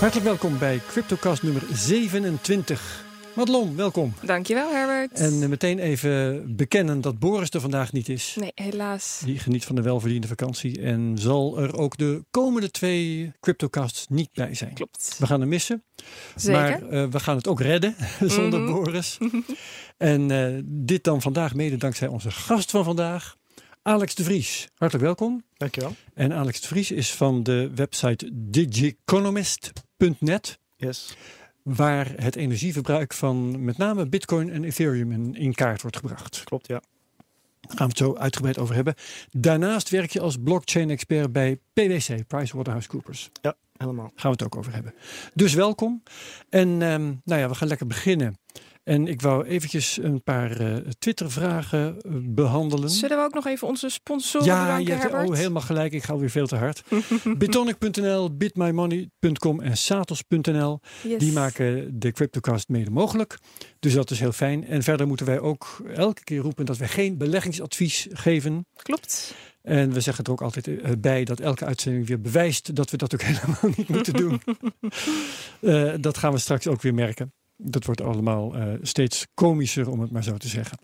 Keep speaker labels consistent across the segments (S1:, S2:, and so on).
S1: Hartelijk welkom bij CryptoCast nummer 27. Madelon, welkom.
S2: Dankjewel Herbert.
S1: En uh, meteen even bekennen dat Boris er vandaag niet is.
S2: Nee, helaas.
S1: Die geniet van de welverdiende vakantie en zal er ook de komende twee CryptoCasts niet bij zijn.
S2: Klopt.
S1: We gaan hem missen.
S2: Zeker.
S1: Maar uh, we gaan het ook redden zonder
S2: Mhm.
S1: Boris. en uh, dit dan vandaag mede dankzij onze gast van vandaag, Alex de Vries. Hartelijk welkom.
S3: Dankjewel.
S1: En Alex de Vries is van de website digiconomist.net.
S3: Yes.
S1: Waar het energieverbruik van met name Bitcoin en Ethereum in, in kaart wordt gebracht.
S3: Klopt, ja.
S1: Daar gaan we het zo uitgebreid over hebben. Daarnaast werk je als blockchain-expert bij PwC, PricewaterhouseCoopers.
S3: Ja, helemaal.
S1: Gaan we het ook over hebben. Dus welkom. En um, nou ja, we gaan lekker beginnen. En ik wou eventjes een paar uh, Twitter-vragen uh, behandelen.
S2: Zullen we ook nog even onze sponsoren
S1: ja,
S2: bedanken,
S1: je hebt oh, helemaal gelijk. Ik ga weer veel te hard. Bitonic.nl, bitmymoney.com en satos.nl.
S2: Yes.
S1: Die maken de CryptoCast mede mogelijk. Dus dat is heel fijn. En verder moeten wij ook elke keer roepen dat wij geen beleggingsadvies geven.
S2: Klopt.
S1: En we zeggen er ook altijd bij dat elke uitzending weer bewijst dat we dat ook helemaal niet moeten doen. uh, dat gaan we straks ook weer merken. Dat wordt allemaal uh, steeds komischer, om het maar zo te zeggen.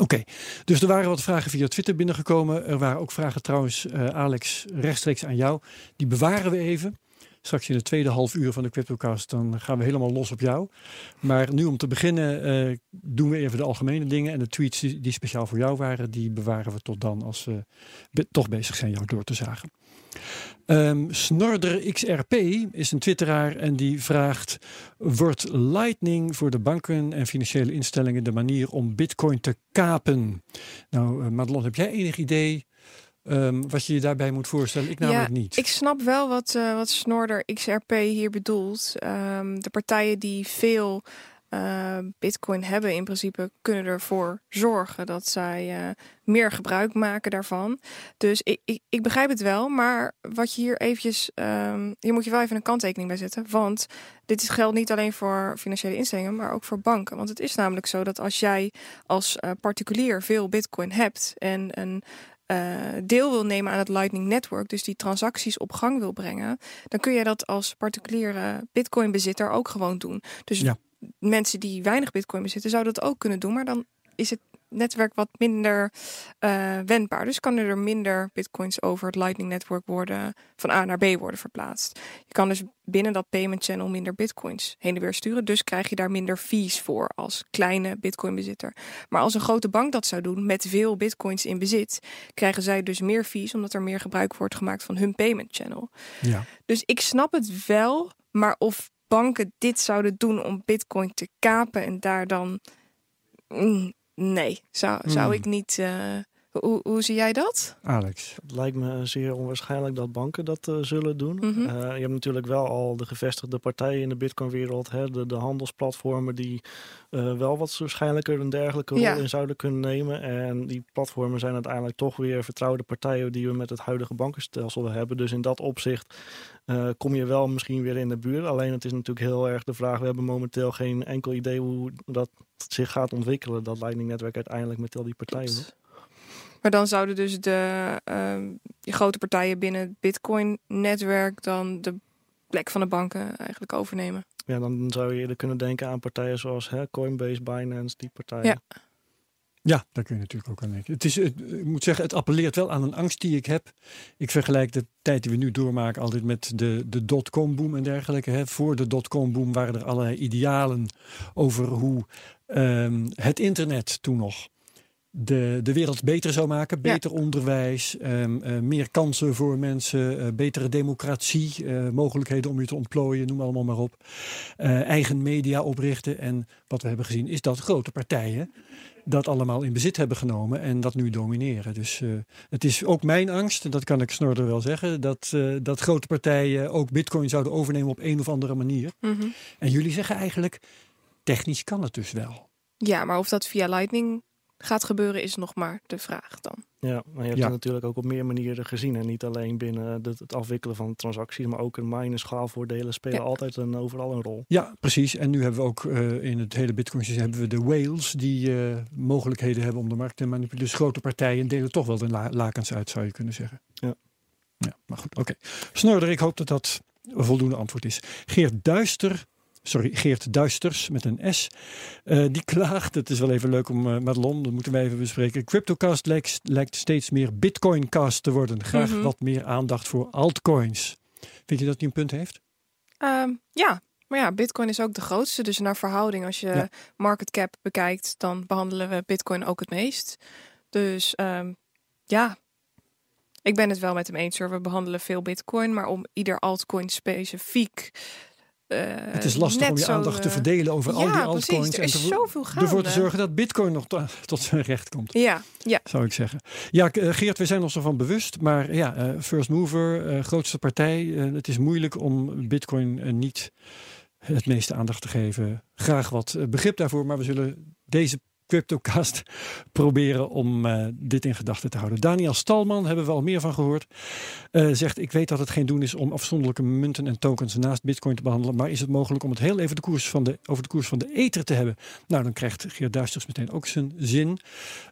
S1: Oké, dus er waren wat vragen via Twitter binnengekomen. Er waren ook vragen trouwens, uh, Alex, rechtstreeks aan jou. Die bewaren we even. Straks in de tweede half uur van de CryptoCast, dan gaan we helemaal los op jou. Maar nu om te beginnen uh, doen we even de algemene dingen. En de tweets die, speciaal voor jou waren, die bewaren we tot dan als we toch bezig zijn jou door te zagen. Um, Snorder XRP is een twitteraar en die vraagt... wordt Lightning voor de banken en financiële instellingen de manier om bitcoin te kapen? Nou, uh, Madelon, heb jij enig idee um, wat je je daarbij moet voorstellen? Ik namelijk
S2: ja,
S1: niet.
S2: Ik snap wel wat, uh, wat Snorder XRP hier bedoelt. Um, de partijen die veel... Uh, Bitcoin hebben in principe kunnen ervoor zorgen dat zij uh, meer gebruik maken daarvan. Dus ik, ik, ik, begrijp het wel, maar wat je hier eventjes, um, hier moet je wel even een kanttekening bij zetten, want dit is geldt niet alleen voor financiële instellingen, maar ook voor banken. Want het is namelijk zo dat als jij als uh, particulier veel Bitcoin hebt en een deel wil nemen aan het Lightning Network, dus die transacties op gang wil brengen, dan kun je dat als particuliere Bitcoin-bezitter ook gewoon doen. Dus
S1: ja
S2: mensen die weinig bitcoin bezitten, zouden dat ook kunnen doen. Maar dan is het netwerk wat minder uh, wendbaar. Dus kan er minder bitcoins over het Lightning Network worden van A naar B worden verplaatst. Je kan dus binnen dat payment channel minder bitcoins heen en weer sturen. Dus krijg je daar minder fees voor als kleine bitcoin bezitter. Maar als een grote bank dat zou doen met veel bitcoins in bezit, krijgen zij dus meer fees omdat er meer gebruik wordt gemaakt van hun payment channel.
S1: Ja.
S2: Dus ik snap het wel, maar of banken dit zouden doen om bitcoin te kapen en daar dan... Mm, nee, zou, zou
S1: Hmm.
S2: ik niet... Uh, hoe, hoe zie jij dat?
S1: Alex.
S3: Het lijkt me zeer onwaarschijnlijk dat banken dat uh, zullen doen.
S2: Mhm.
S3: Uh, je hebt natuurlijk wel al de gevestigde partijen in de Bitcoin-wereld, hè, de, de handelsplatformen die uh, wel wat waarschijnlijker een dergelijke rol
S2: Ja.
S3: in zouden kunnen nemen. En die platformen zijn uiteindelijk toch weer vertrouwde partijen die we met het huidige bankenstelsel hebben. Dus in dat opzicht uh, kom je wel misschien weer in de buurt. Alleen het is natuurlijk heel erg de vraag. We hebben momenteel geen enkel idee hoe dat zich gaat ontwikkelen. Dat Lightning-netwerk uiteindelijk met al die partijen.
S2: Klopt. Maar dan zouden dus de uh, grote partijen binnen het Bitcoin-netwerk dan de plek van de banken eigenlijk overnemen.
S3: Ja, dan zou je eerder kunnen denken aan partijen zoals hè, Coinbase, Binance, die partijen.
S2: Ja.
S1: Ja, daar kun je natuurlijk ook aan denken. Het is, het, ik moet zeggen, het appelleert wel aan een angst die ik heb. Ik vergelijk de tijd die we nu doormaken altijd met de, de dotcom-boom en dergelijke. Hè. Voor de dotcom-boom waren er allerlei idealen over hoe um, het internet toen nog de, de wereld beter zou maken. Beter ja. onderwijs, um, uh, meer kansen voor mensen, uh, betere democratie, uh, mogelijkheden om je te ontplooien, noem allemaal maar op. Eigen media oprichten. En wat we hebben gezien is dat grote partijen dat allemaal in bezit hebben genomen en dat nu domineren. Dus het is ook mijn angst, en dat kan ik Snorder wel zeggen, dat, dat grote partijen ook bitcoin zouden overnemen op een of andere manier.
S2: Mm -hmm.
S1: En jullie zeggen eigenlijk, technisch kan het dus wel.
S2: Ja, maar of dat via Lightning gaat gebeuren is nog maar de vraag dan.
S3: Ja, maar je hebt
S1: Ja.
S3: het natuurlijk ook op meer manieren gezien. En niet alleen binnen het afwikkelen van transacties, maar ook een mine schaalvoordelen spelen
S2: Ja.
S3: altijd een, overal een rol.
S1: Ja, precies. En nu hebben we ook uh, in het hele bitcoin systeem hebben we de whales die uh, mogelijkheden hebben om de markt te manipuleren. Dus grote partijen delen toch wel de la lakens uit, zou je kunnen zeggen.
S3: Ja.
S1: Ja, maar goed, oké. Okay. Snorder, ik hoop dat dat een voldoende antwoord is. Geert Duister, sorry, Geert Duisters met een S, uh, die klaagt. Het is wel even leuk om uh, Madelon, dat moeten wij even bespreken. Cryptocast lijkt, lijkt steeds meer Bitcoincast te worden. Graag mm -hmm. wat meer aandacht voor altcoins. Vind je dat hij een punt heeft?
S2: Um, ja, maar ja, Bitcoin is ook de grootste. Dus naar verhouding, als je ja. market cap bekijkt, dan behandelen we Bitcoin ook het meest. Dus um, ja, ik ben het wel met hem eens. Hoor. We behandelen veel Bitcoin, maar om ieder altcoin specifiek. Uh,
S1: het is lastig om je
S2: zo,
S1: aandacht te
S2: uh,
S1: verdelen over
S2: ja,
S1: al die altcoins.
S2: Precies, er is
S1: en te,
S2: zoveel gaande.
S1: ervoor te zorgen dat Bitcoin nog tot zijn recht komt.
S2: Ja, ja.
S1: Zou ik zeggen. Ja, Geert, we zijn ons ervan bewust. Maar ja, first mover, grootste partij. het is moeilijk om Bitcoin niet het meeste aandacht te geven. Graag wat begrip daarvoor, maar we zullen deze Cryptocast proberen om uh, dit in gedachten te houden. Daniel Stalman, hebben we al meer van gehoord, uh, zegt: Ik weet dat het geen doen is om afzonderlijke munten en tokens naast Bitcoin te behandelen, maar is het mogelijk om het heel even de koers van de, over de koers van de Ether te hebben? Nou, dan krijgt Geert Duisters meteen ook zijn zin.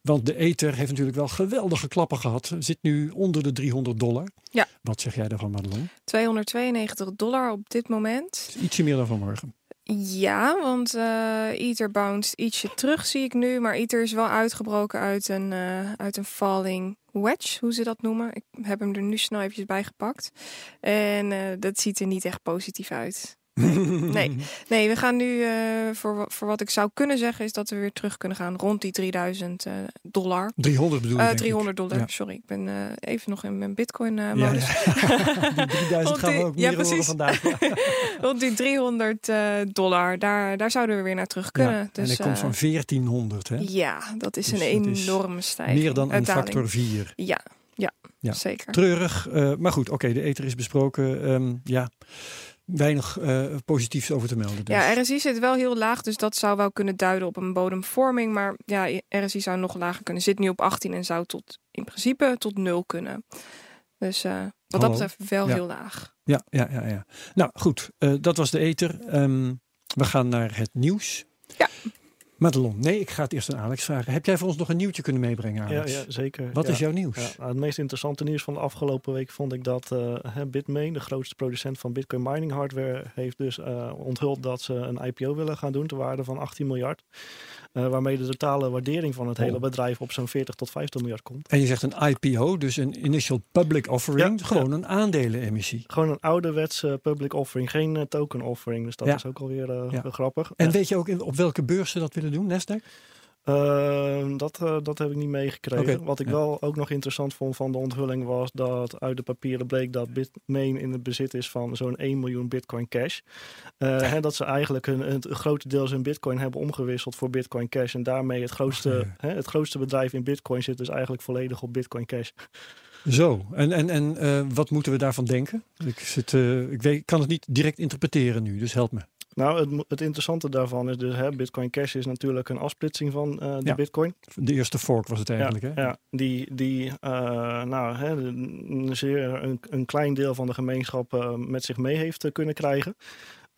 S1: Want de Ether heeft natuurlijk wel geweldige klappen gehad. Zit nu onder de 300 dollar.
S2: Ja.
S1: Wat zeg jij daarvan, Madelon?
S2: 292 dollar op dit moment.
S1: Ietsje meer dan vanmorgen.
S2: Ja, want uh, Ether bounced ietsje terug, zie ik nu. Maar Ether is wel uitgebroken uit een, uh, uit een falling wedge, hoe ze dat noemen. Ik heb hem er nu snel eventjes bij gepakt. En uh, dat ziet er niet echt positief uit. Nee, nee we gaan nu, uh, voor, voor wat ik zou kunnen zeggen, is dat we weer terug kunnen gaan rond die 3000 uh, dollar.
S1: 300 bedoel
S2: ik? 300 dollar, ja. sorry. Ik ben even nog in mijn bitcoin modus.
S1: Ja, ja. die 3000 gaan we ook meer horen vandaag.
S2: rond die 300 dollar, daar, daar zouden we weer naar terug kunnen.
S1: dus,
S2: en
S1: dat komt van 1400, hè?
S2: Ja, dat is dus een enorme stijging.
S1: Meer dan een factor 4.
S2: Ja, ja, ja. zeker.
S1: Treurig, maar goed, oké, okay, de ether is besproken. Um, ja weinig uh, positiefs over te melden. Dus.
S2: Ja, RSI zit wel heel laag, dus dat zou wel kunnen duiden op een bodemvorming. Maar ja, RSI zou nog lager kunnen. Zit nu op 18 en zou tot in principe tot 0 kunnen. Dus uh, wat dat betreft wel
S1: ja.
S2: heel laag.
S1: Ja, ja, ja, ja. Nou goed, uh, dat was de ether. Um, we gaan naar het nieuws.
S2: Ja.
S1: Madelon, nee, ik ga het eerst aan Alex vragen. Heb jij voor ons nog een nieuwtje kunnen meebrengen, Alex?
S3: Ja, ja zeker.
S1: Wat
S3: ja.
S1: is jouw nieuws?
S3: Ja, het meest interessante nieuws van de afgelopen week vond ik dat uh, Bitmain, de grootste producent van Bitcoin mining hardware, heeft dus uh, onthuld dat ze een IPO willen gaan doen ter waarde van 18 miljard. Uh, waarmee de totale waardering van het hele
S1: oh.
S3: bedrijf op zo'n 40 tot 50 miljard komt.
S1: En je zegt een IPO, dus een Initial Public Offering, gewoon een aandelenemissie.
S3: Gewoon een ouderwetse public offering, geen token offering. Dus dat is ook alweer grappig.
S1: En weet je ook op welke beurs ze dat willen doen, Nasdaq?
S3: Uh, dat, uh, dat heb ik niet meegekregen.
S1: Okay.
S3: Wat ik
S1: ja.
S3: wel ook nog interessant vond van de onthulling was dat uit de papieren bleek dat Bitmain in het bezit is van zo'n 1 miljoen Bitcoin Cash. Uh, hè, dat ze eigenlijk een, een, een grote deel zijn Bitcoin hebben omgewisseld voor Bitcoin Cash. En daarmee het grootste, hè, het grootste bedrijf in Bitcoin zit dus eigenlijk volledig op Bitcoin Cash.
S1: Zo, en, en, en uh, wat moeten we daarvan denken? Ik, zit, ik weet, kan het niet direct interpreteren nu, dus help me.
S3: Nou, het, het, interessante daarvan is dus, hè, Bitcoin Cash is natuurlijk een afsplitsing van uh, de
S1: ja.
S3: Bitcoin.
S1: De eerste fork was het eigenlijk,
S3: ja,
S1: hè?
S3: Ja, die, die uh, nou, hè, een, zeer, een, een, klein deel van de gemeenschap uh, met zich mee heeft kunnen krijgen.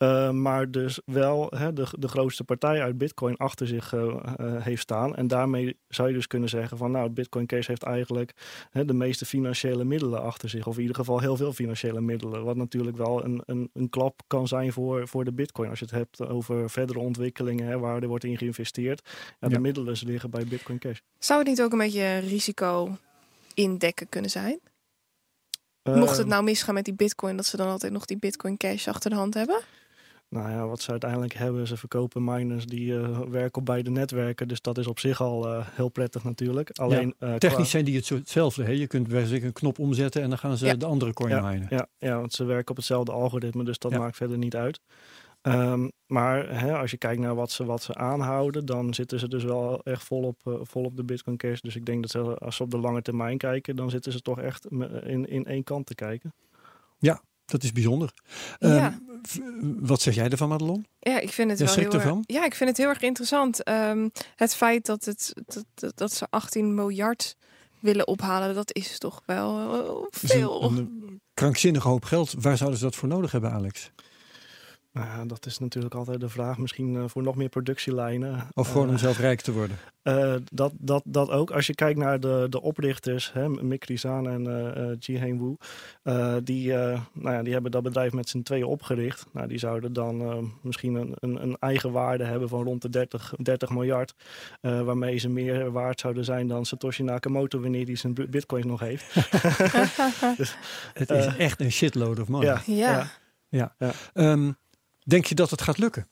S3: Uh, maar dus wel hè, de, de grootste partij uit Bitcoin achter zich uh, uh, heeft staan. En daarmee zou je dus kunnen zeggen van nou, Bitcoin Cash heeft eigenlijk hè, de meeste financiële middelen achter zich. Of in ieder geval heel veel financiële middelen. Wat natuurlijk wel een, een, een klap kan zijn voor, voor de Bitcoin. Als je het hebt over verdere ontwikkelingen hè, waar er wordt in geïnvesteerd. Ja, de middelen liggen bij Bitcoin Cash.
S2: Zou het niet ook een beetje risico indekken kunnen zijn? Mocht het nou misgaan met die Bitcoin, dat ze dan altijd nog die Bitcoin Cash achter de hand hebben?
S3: Nou ja, wat ze uiteindelijk hebben, ze verkopen miners die uh, werken op beide netwerken. Dus dat is op zich al uh, heel prettig natuurlijk. Alleen,
S1: ja, uh, technisch qua... zijn die het hetzelfde. Hè? Je kunt bij zich een knop omzetten en dan gaan ze ja. de andere coin
S3: ja,
S1: minen.
S3: Ja, ja, want ze werken op hetzelfde algoritme, dus dat maakt verder niet uit. Um, maar hè, als je kijkt naar wat ze, wat ze aanhouden, dan zitten ze dus wel echt vol op, uh, vol op de Bitcoin Cash. Dus ik denk dat ze, als ze op de lange termijn kijken, dan zitten ze toch echt in, in één kant te kijken.
S1: Ja, dat is bijzonder.
S2: Ja.
S1: Um, wat zeg jij ervan, Madelon?
S2: Ja, ik vind het wel heel erg, ja, ik vind het heel erg interessant. Um, het feit dat, het, dat, dat, ze 18 miljard willen ophalen, dat is toch wel uh, veel.
S1: Een, een krankzinnige hoop geld. Waar zouden ze dat voor nodig hebben, Alex?
S3: Nou ja, dat is natuurlijk altijd de vraag. Misschien uh, voor nog meer productielijnen.
S1: Of gewoon om zelf rijk te worden.
S3: Uh, dat, dat, dat ook. Als je kijkt naar de, de oprichters, hè, Mick Rizan en uh, Ji Heng die, nou ja, die hebben dat bedrijf met z'n tweeën opgericht. Nou, die zouden dan misschien een, een, een, eigen waarde hebben van rond de 30, 30 miljard. waarmee ze meer waard zouden zijn dan Satoshi Nakamoto wanneer hij zijn bitcoin nog heeft.
S1: dus, het is echt een shitload of money.
S2: Ja. ja.
S1: ja. ja. Um, Denk je dat het gaat lukken?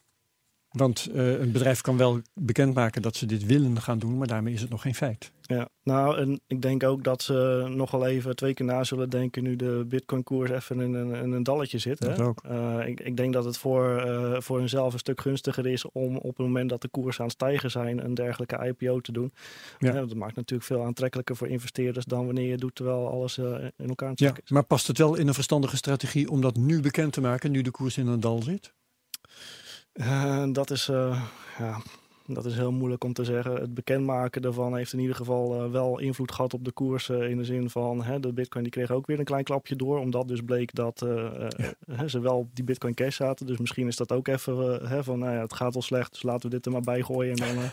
S1: Want uh, een bedrijf kan wel bekendmaken dat ze dit willen gaan doen, maar daarmee is het nog geen feit.
S3: Ja, nou, en ik denk ook dat ze nog wel even twee keer na zullen denken nu de Bitcoin-koers even in een, in een dalletje zit.
S1: Dat hè? ook.
S3: Uh, ik, ik, denk dat het voor, uh, voor hunzelf een stuk gunstiger is om op het moment dat de koers aan het stijgen zijn een dergelijke IPO te doen. Ja. dat maakt natuurlijk veel aantrekkelijker voor investeerders dan wanneer je doet terwijl alles in elkaar het ja.
S1: Maar past het wel in een verstandige strategie om dat nu bekend te maken, nu de koers in een dal zit?
S3: Uh, dat, is, uh, ja, dat is heel moeilijk om te zeggen. Het bekendmaken daarvan heeft in ieder geval uh, wel invloed gehad op de koers. in de zin van hè, de Bitcoin die kreeg ook weer een klein klapje door. Omdat dus bleek dat ja. ze wel op die Bitcoin Cash zaten. Dus misschien is dat ook even hè, van nou ja, het gaat wel slecht. Dus laten we dit er maar bij gooien. En dan,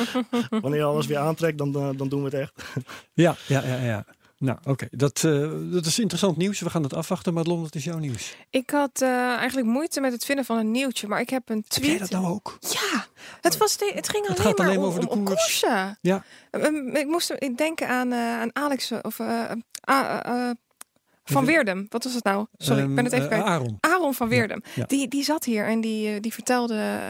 S3: wanneer alles weer aantrekt, dan, dan doen we het echt.
S1: ja, ja, ja. ja. Nou, oké. Dat, uh, dat is interessant nieuws. We gaan het afwachten. Maar wat is jouw nieuws?
S2: Ik had uh, eigenlijk moeite met het vinden van een nieuwtje. Maar ik heb een tweet.
S1: Heb jij dat nou ook?
S2: Ja. Het, was de, het ging alleen,
S1: het
S2: maar
S1: alleen
S2: om,
S1: over de
S2: om,
S1: koers.
S2: koersen.
S1: Ja.
S2: Um, ik moest denken aan, uh, aan Alex of van Weerdem. Wat was het nou? Sorry, um, ik ben het even kwijt.
S1: Aaron.
S2: Aaron van Weerdem. Ja, ja. Die, die zat hier en die, die vertelde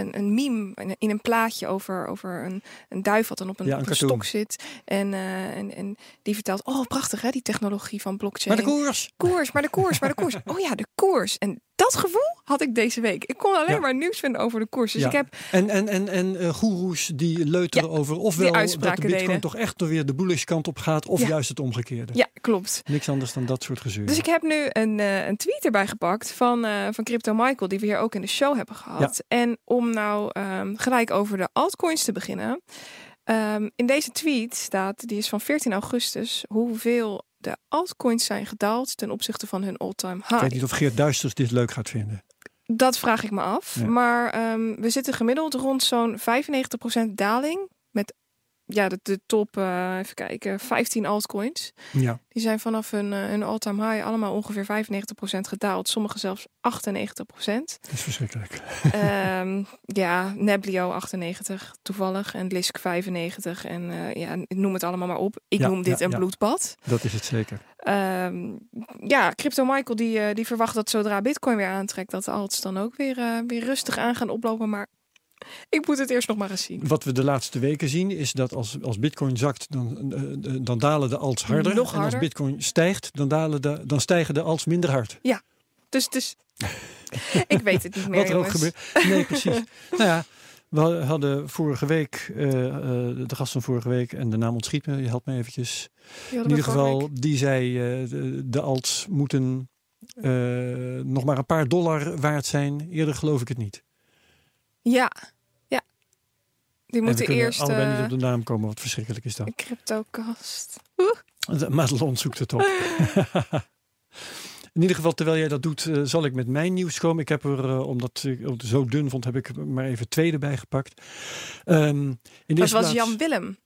S2: een, een meme in een plaatje over, over een, een duif wat dan op een,
S1: ja,
S2: op
S1: een,
S2: stok zit. En, uh, en, en die vertelt, oh prachtig hè, die technologie van blockchain.
S1: Maar de koers.
S2: Koers, maar de koers, maar de koers. Oh ja, de koers. En dat gevoel had ik deze week. Ik kon alleen ja. maar nieuws vinden over de koers. Dus
S1: ja.
S2: ik heb...
S1: En, en, en, en uh, goeroes die leuteren over ofwel dat de bitcoin
S2: deden.
S1: toch echt weer de bullish kant op gaat of juist het omgekeerde.
S2: Ja, klopt.
S1: Niks anders dan dat soort gezeur.
S2: Dus ik heb nu een, uh, een tweet erbij gepakt van, uh, van Crypto Michael, die we hier ook in de show hebben gehad. En om nou um, gelijk over de altcoins te beginnen. Um, in deze tweet staat, die is van 14 augustus, hoeveel de altcoins zijn gedaald ten opzichte van hun all-time high.
S1: Ik weet niet of Geert Duisters dit leuk gaat vinden.
S2: Dat vraag ik me af. Ja. Maar um, we zitten gemiddeld rond zo'n 95% daling met ja, de, de top, uh, even kijken, 15 altcoins.
S1: Ja.
S2: Die zijn vanaf hun, uh, hun all-time high allemaal ongeveer 95% gedaald. Sommige zelfs 98%.
S1: Dat is verschrikkelijk.
S2: um, ja, Neblio 98 toevallig en Lisk 95. En uh, ja, noem het allemaal maar op. Ik
S1: ja,
S2: noem dit
S1: ja,
S2: een bloedbad.
S1: Dat is het zeker.
S2: Um, ja, Crypto Michael die, die verwacht dat zodra Bitcoin weer aantrekt, dat de alts dan ook weer, weer rustig aan gaan oplopen. Maar ik moet het eerst nog maar eens zien.
S1: Wat we de laatste weken zien is dat als, als bitcoin zakt, dan, uh, dan dalen de alts harder.
S2: Nog harder.
S1: En als bitcoin stijgt, dan, dalen de, dan stijgen de alts minder hard.
S2: Ja, dus, dus ik weet het niet meer
S1: Wat er ook gebeurt. Nee, precies. nou ja, we hadden vorige week, uh, uh, de gast van vorige week, en de naam ontschiet me, je helpt me eventjes. In ieder geval, die zei, de, de alts moeten nog maar een paar dollar waard zijn. Eerder geloof ik het niet.
S2: Ja, ja. Die moeten
S1: en
S2: eerst.
S1: allebei
S2: uh,
S1: niet op de naam komen. Wat verschrikkelijk is dat?
S2: Cryptocast.
S1: Madelon zoekt het op. In ieder geval, terwijl jij dat doet, uh, zal ik met mijn nieuws komen. Ik heb er, uh, omdat ik het zo dun vond, heb ik maar even twee erbij gepakt. Um, in
S2: dat was Jan Willem.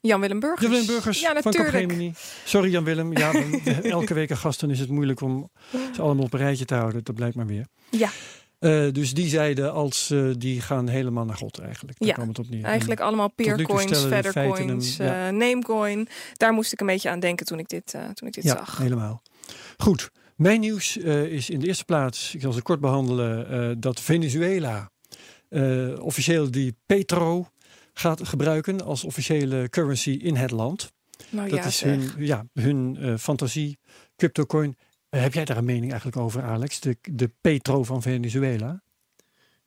S2: Jan Willem Burgers.
S1: Jan Willem Burgers
S2: ja,
S1: van Capgemini. Sorry Jan Willem. Ja, elke week een gast, dan is het moeilijk om ze allemaal op een rijtje te houden. Dat blijkt maar weer.
S2: Ja.
S1: Uh, dus die zeiden als uh, die gaan helemaal naar God eigenlijk. Daar
S2: ja,
S1: kwam het op neer.
S2: eigenlijk en allemaal peercoins, feathercoins,
S1: ja.
S2: uh, namecoin. Daar moest ik een beetje aan denken toen ik dit, toen ik dit
S1: ja,
S2: zag.
S1: helemaal. Goed. Mijn nieuws is in de eerste plaats, ik zal ze kort behandelen, dat Venezuela officieel die petro gaat gebruiken als officiële currency in het land.
S2: Nou,
S1: dat
S2: ja,
S1: is hun, ja, hun fantasie, cryptocoin. Uh, heb jij daar een mening eigenlijk over, Alex? De, de petro van Venezuela?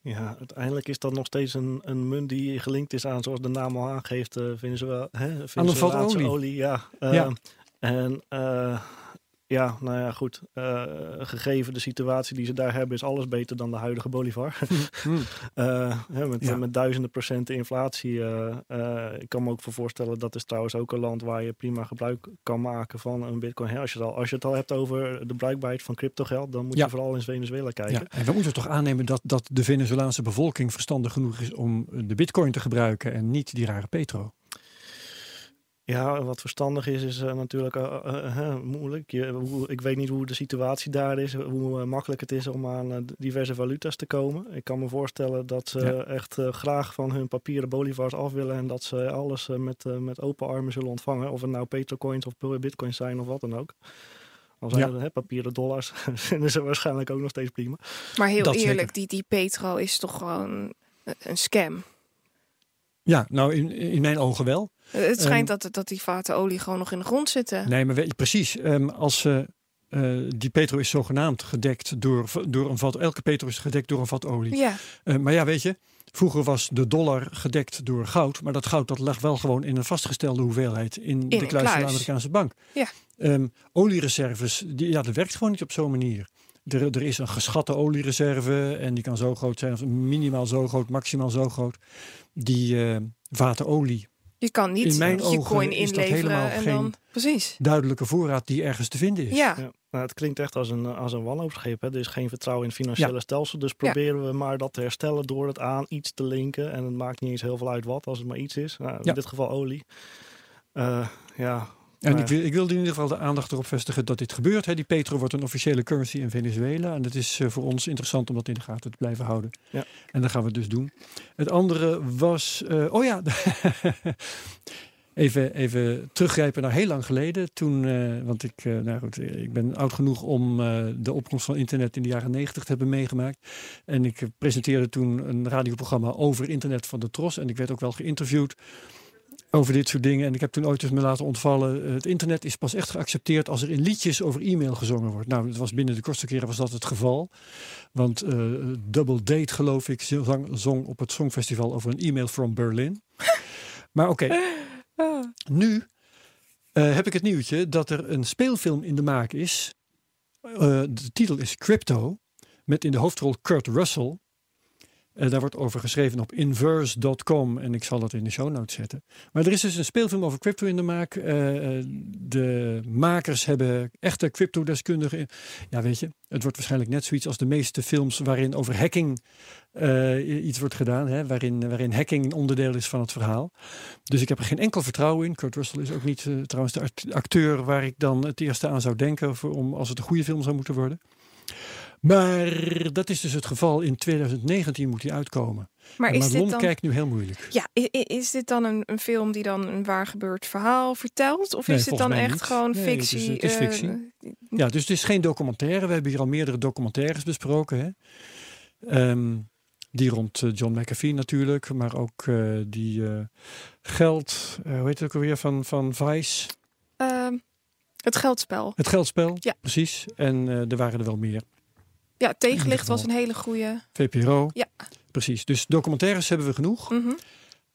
S3: Ja, uiteindelijk is dat nog steeds een, een munt die gelinkt is aan, zoals de naam al aangeeft, uh, Venezuela, hè,
S1: aan de vat olie.
S3: olie. Ja. Uh,
S1: ja.
S3: En uh, ja, nou ja, goed. Uh, gegeven de situatie die ze daar hebben, is alles beter dan de huidige Bolivar. uh, met, ja. met duizenden procenten inflatie. Uh, ik kan me ook voor voorstellen, dat is trouwens ook een land waar je prima gebruik kan maken van een bitcoin. Als je het al, als je het al hebt over de bruikbaarheid van cryptogeld, dan moet je vooral in Venezuela kijken. Ja.
S1: En we moeten toch aannemen dat, dat de Venezolaanse bevolking verstandig genoeg is om de bitcoin te gebruiken en niet die rare petro.
S3: Ja, wat verstandig is, is uh, natuurlijk uh, uh, moeilijk. Je, ik weet niet hoe de situatie daar is, hoe makkelijk het is om aan diverse valuta's te komen. Ik kan me voorstellen dat ze echt graag van hun papieren bolivars af willen en dat ze alles met, met open armen zullen ontvangen. Of het nou petrocoins of bitcoins zijn of wat dan ook. Al zijn ja. papieren dollars, vinden ze waarschijnlijk ook nog steeds prima.
S2: Maar heel eerlijk, die, die petro is toch gewoon een scam?
S1: Ja, nou in, in mijn ogen wel.
S2: Het schijnt um, dat, dat die vaten olie gewoon nog in de grond zitten.
S1: Nee, maar weet je, precies. Um, als uh, uh, die petro is zogenaamd gedekt door, door een vat. Elke petro is gedekt door een vat olie.
S2: Ja.
S1: Uh, maar ja, weet je, vroeger was de dollar gedekt door goud. Maar dat goud dat lag wel gewoon in een vastgestelde hoeveelheid in, in de kluis van de Amerikaanse bank.
S2: Ja.
S1: Um, oliereserves, die, ja, dat werkt gewoon niet op zo'n manier. Er, er, is een geschatte oliereserve en die kan zo groot zijn, of minimaal zo groot, maximaal zo groot. Die uh, vaten olie
S2: je kan niet
S1: in mijn
S2: je coin
S1: inleveren
S2: en dan precies
S1: duidelijke voorraad die ergens te vinden is.
S2: Ja.
S3: ja. Nou, het klinkt echt als een, als een wanhoopsschip. Er is geen vertrouwen in het financiële stelsel. Dus proberen we maar dat te herstellen door het aan iets te linken. En het maakt niet eens heel veel uit wat, als het maar iets is. Nou, in dit geval olie. Uh, ja,
S1: en ik, wil, ik wilde in ieder geval de aandacht erop vestigen dat dit gebeurt. Hè. Die petro wordt een officiële currency in Venezuela. En dat is uh, voor ons interessant om dat in de gaten te blijven houden.
S3: Ja.
S1: En dat gaan we dus doen. Het andere was... Uh, oh ja, even, even teruggrijpen naar heel lang geleden. Toen, uh, want ik, nou goed, ik ben oud genoeg om de opkomst van internet in de jaren negentig te hebben meegemaakt. En ik presenteerde toen een radioprogramma over internet van de Tros. En ik werd ook wel geïnterviewd over dit soort dingen. En ik heb toen ooit eens me laten ontvallen. Het internet is pas echt geaccepteerd als er in liedjes over e-mail gezongen wordt. Nou, het was binnen de kortste keren was dat het geval. Want uh, Double Date, geloof ik, zong, zong op het Songfestival over een e-mail from Berlin. maar oké, okay. nu uh, heb ik het nieuwtje dat er een speelfilm in de maak is. Uh, de titel is Crypto. Met in de hoofdrol Kurt Russell. Uh, daar wordt over geschreven op inverse.com en ik zal dat in de show notes zetten. Maar er is dus een speelfilm over crypto in de maak. Uh, de makers hebben echte crypto-deskundigen. Ja, weet je, het wordt waarschijnlijk net zoiets als de meeste films waarin over hacking iets wordt gedaan. Hè, waarin, waarin hacking een onderdeel is van het verhaal. Dus ik heb er geen enkel vertrouwen in. Kurt Russell is ook niet trouwens de acteur waar ik dan het eerste aan zou denken voor, om, als het een goede film zou moeten worden. Maar dat is dus het geval. In 2019 moet hij uitkomen. Maar en is dit dan... kijkt nu heel moeilijk.
S2: Ja, is dit dan een, een, film die dan een waar gebeurd verhaal vertelt? Of is dit dan echt gewoon nee, fictie?
S1: Het is, het is fictie. Uh, ja, dus het is geen documentaire. We hebben hier al meerdere documentaires besproken. Hè? Um, die rond uh, John McAfee natuurlijk. Maar ook uh, die geld, hoe heet het ook alweer, van, van Vice?
S2: Ehm, het geldspel.
S1: Het geldspel,
S2: ja.
S1: precies. En er waren er wel meer.
S2: Ja, Tegenlicht was een hele goede.
S1: VPRO.
S2: Ja.
S1: Precies. Dus documentaires hebben we genoeg.
S2: Mm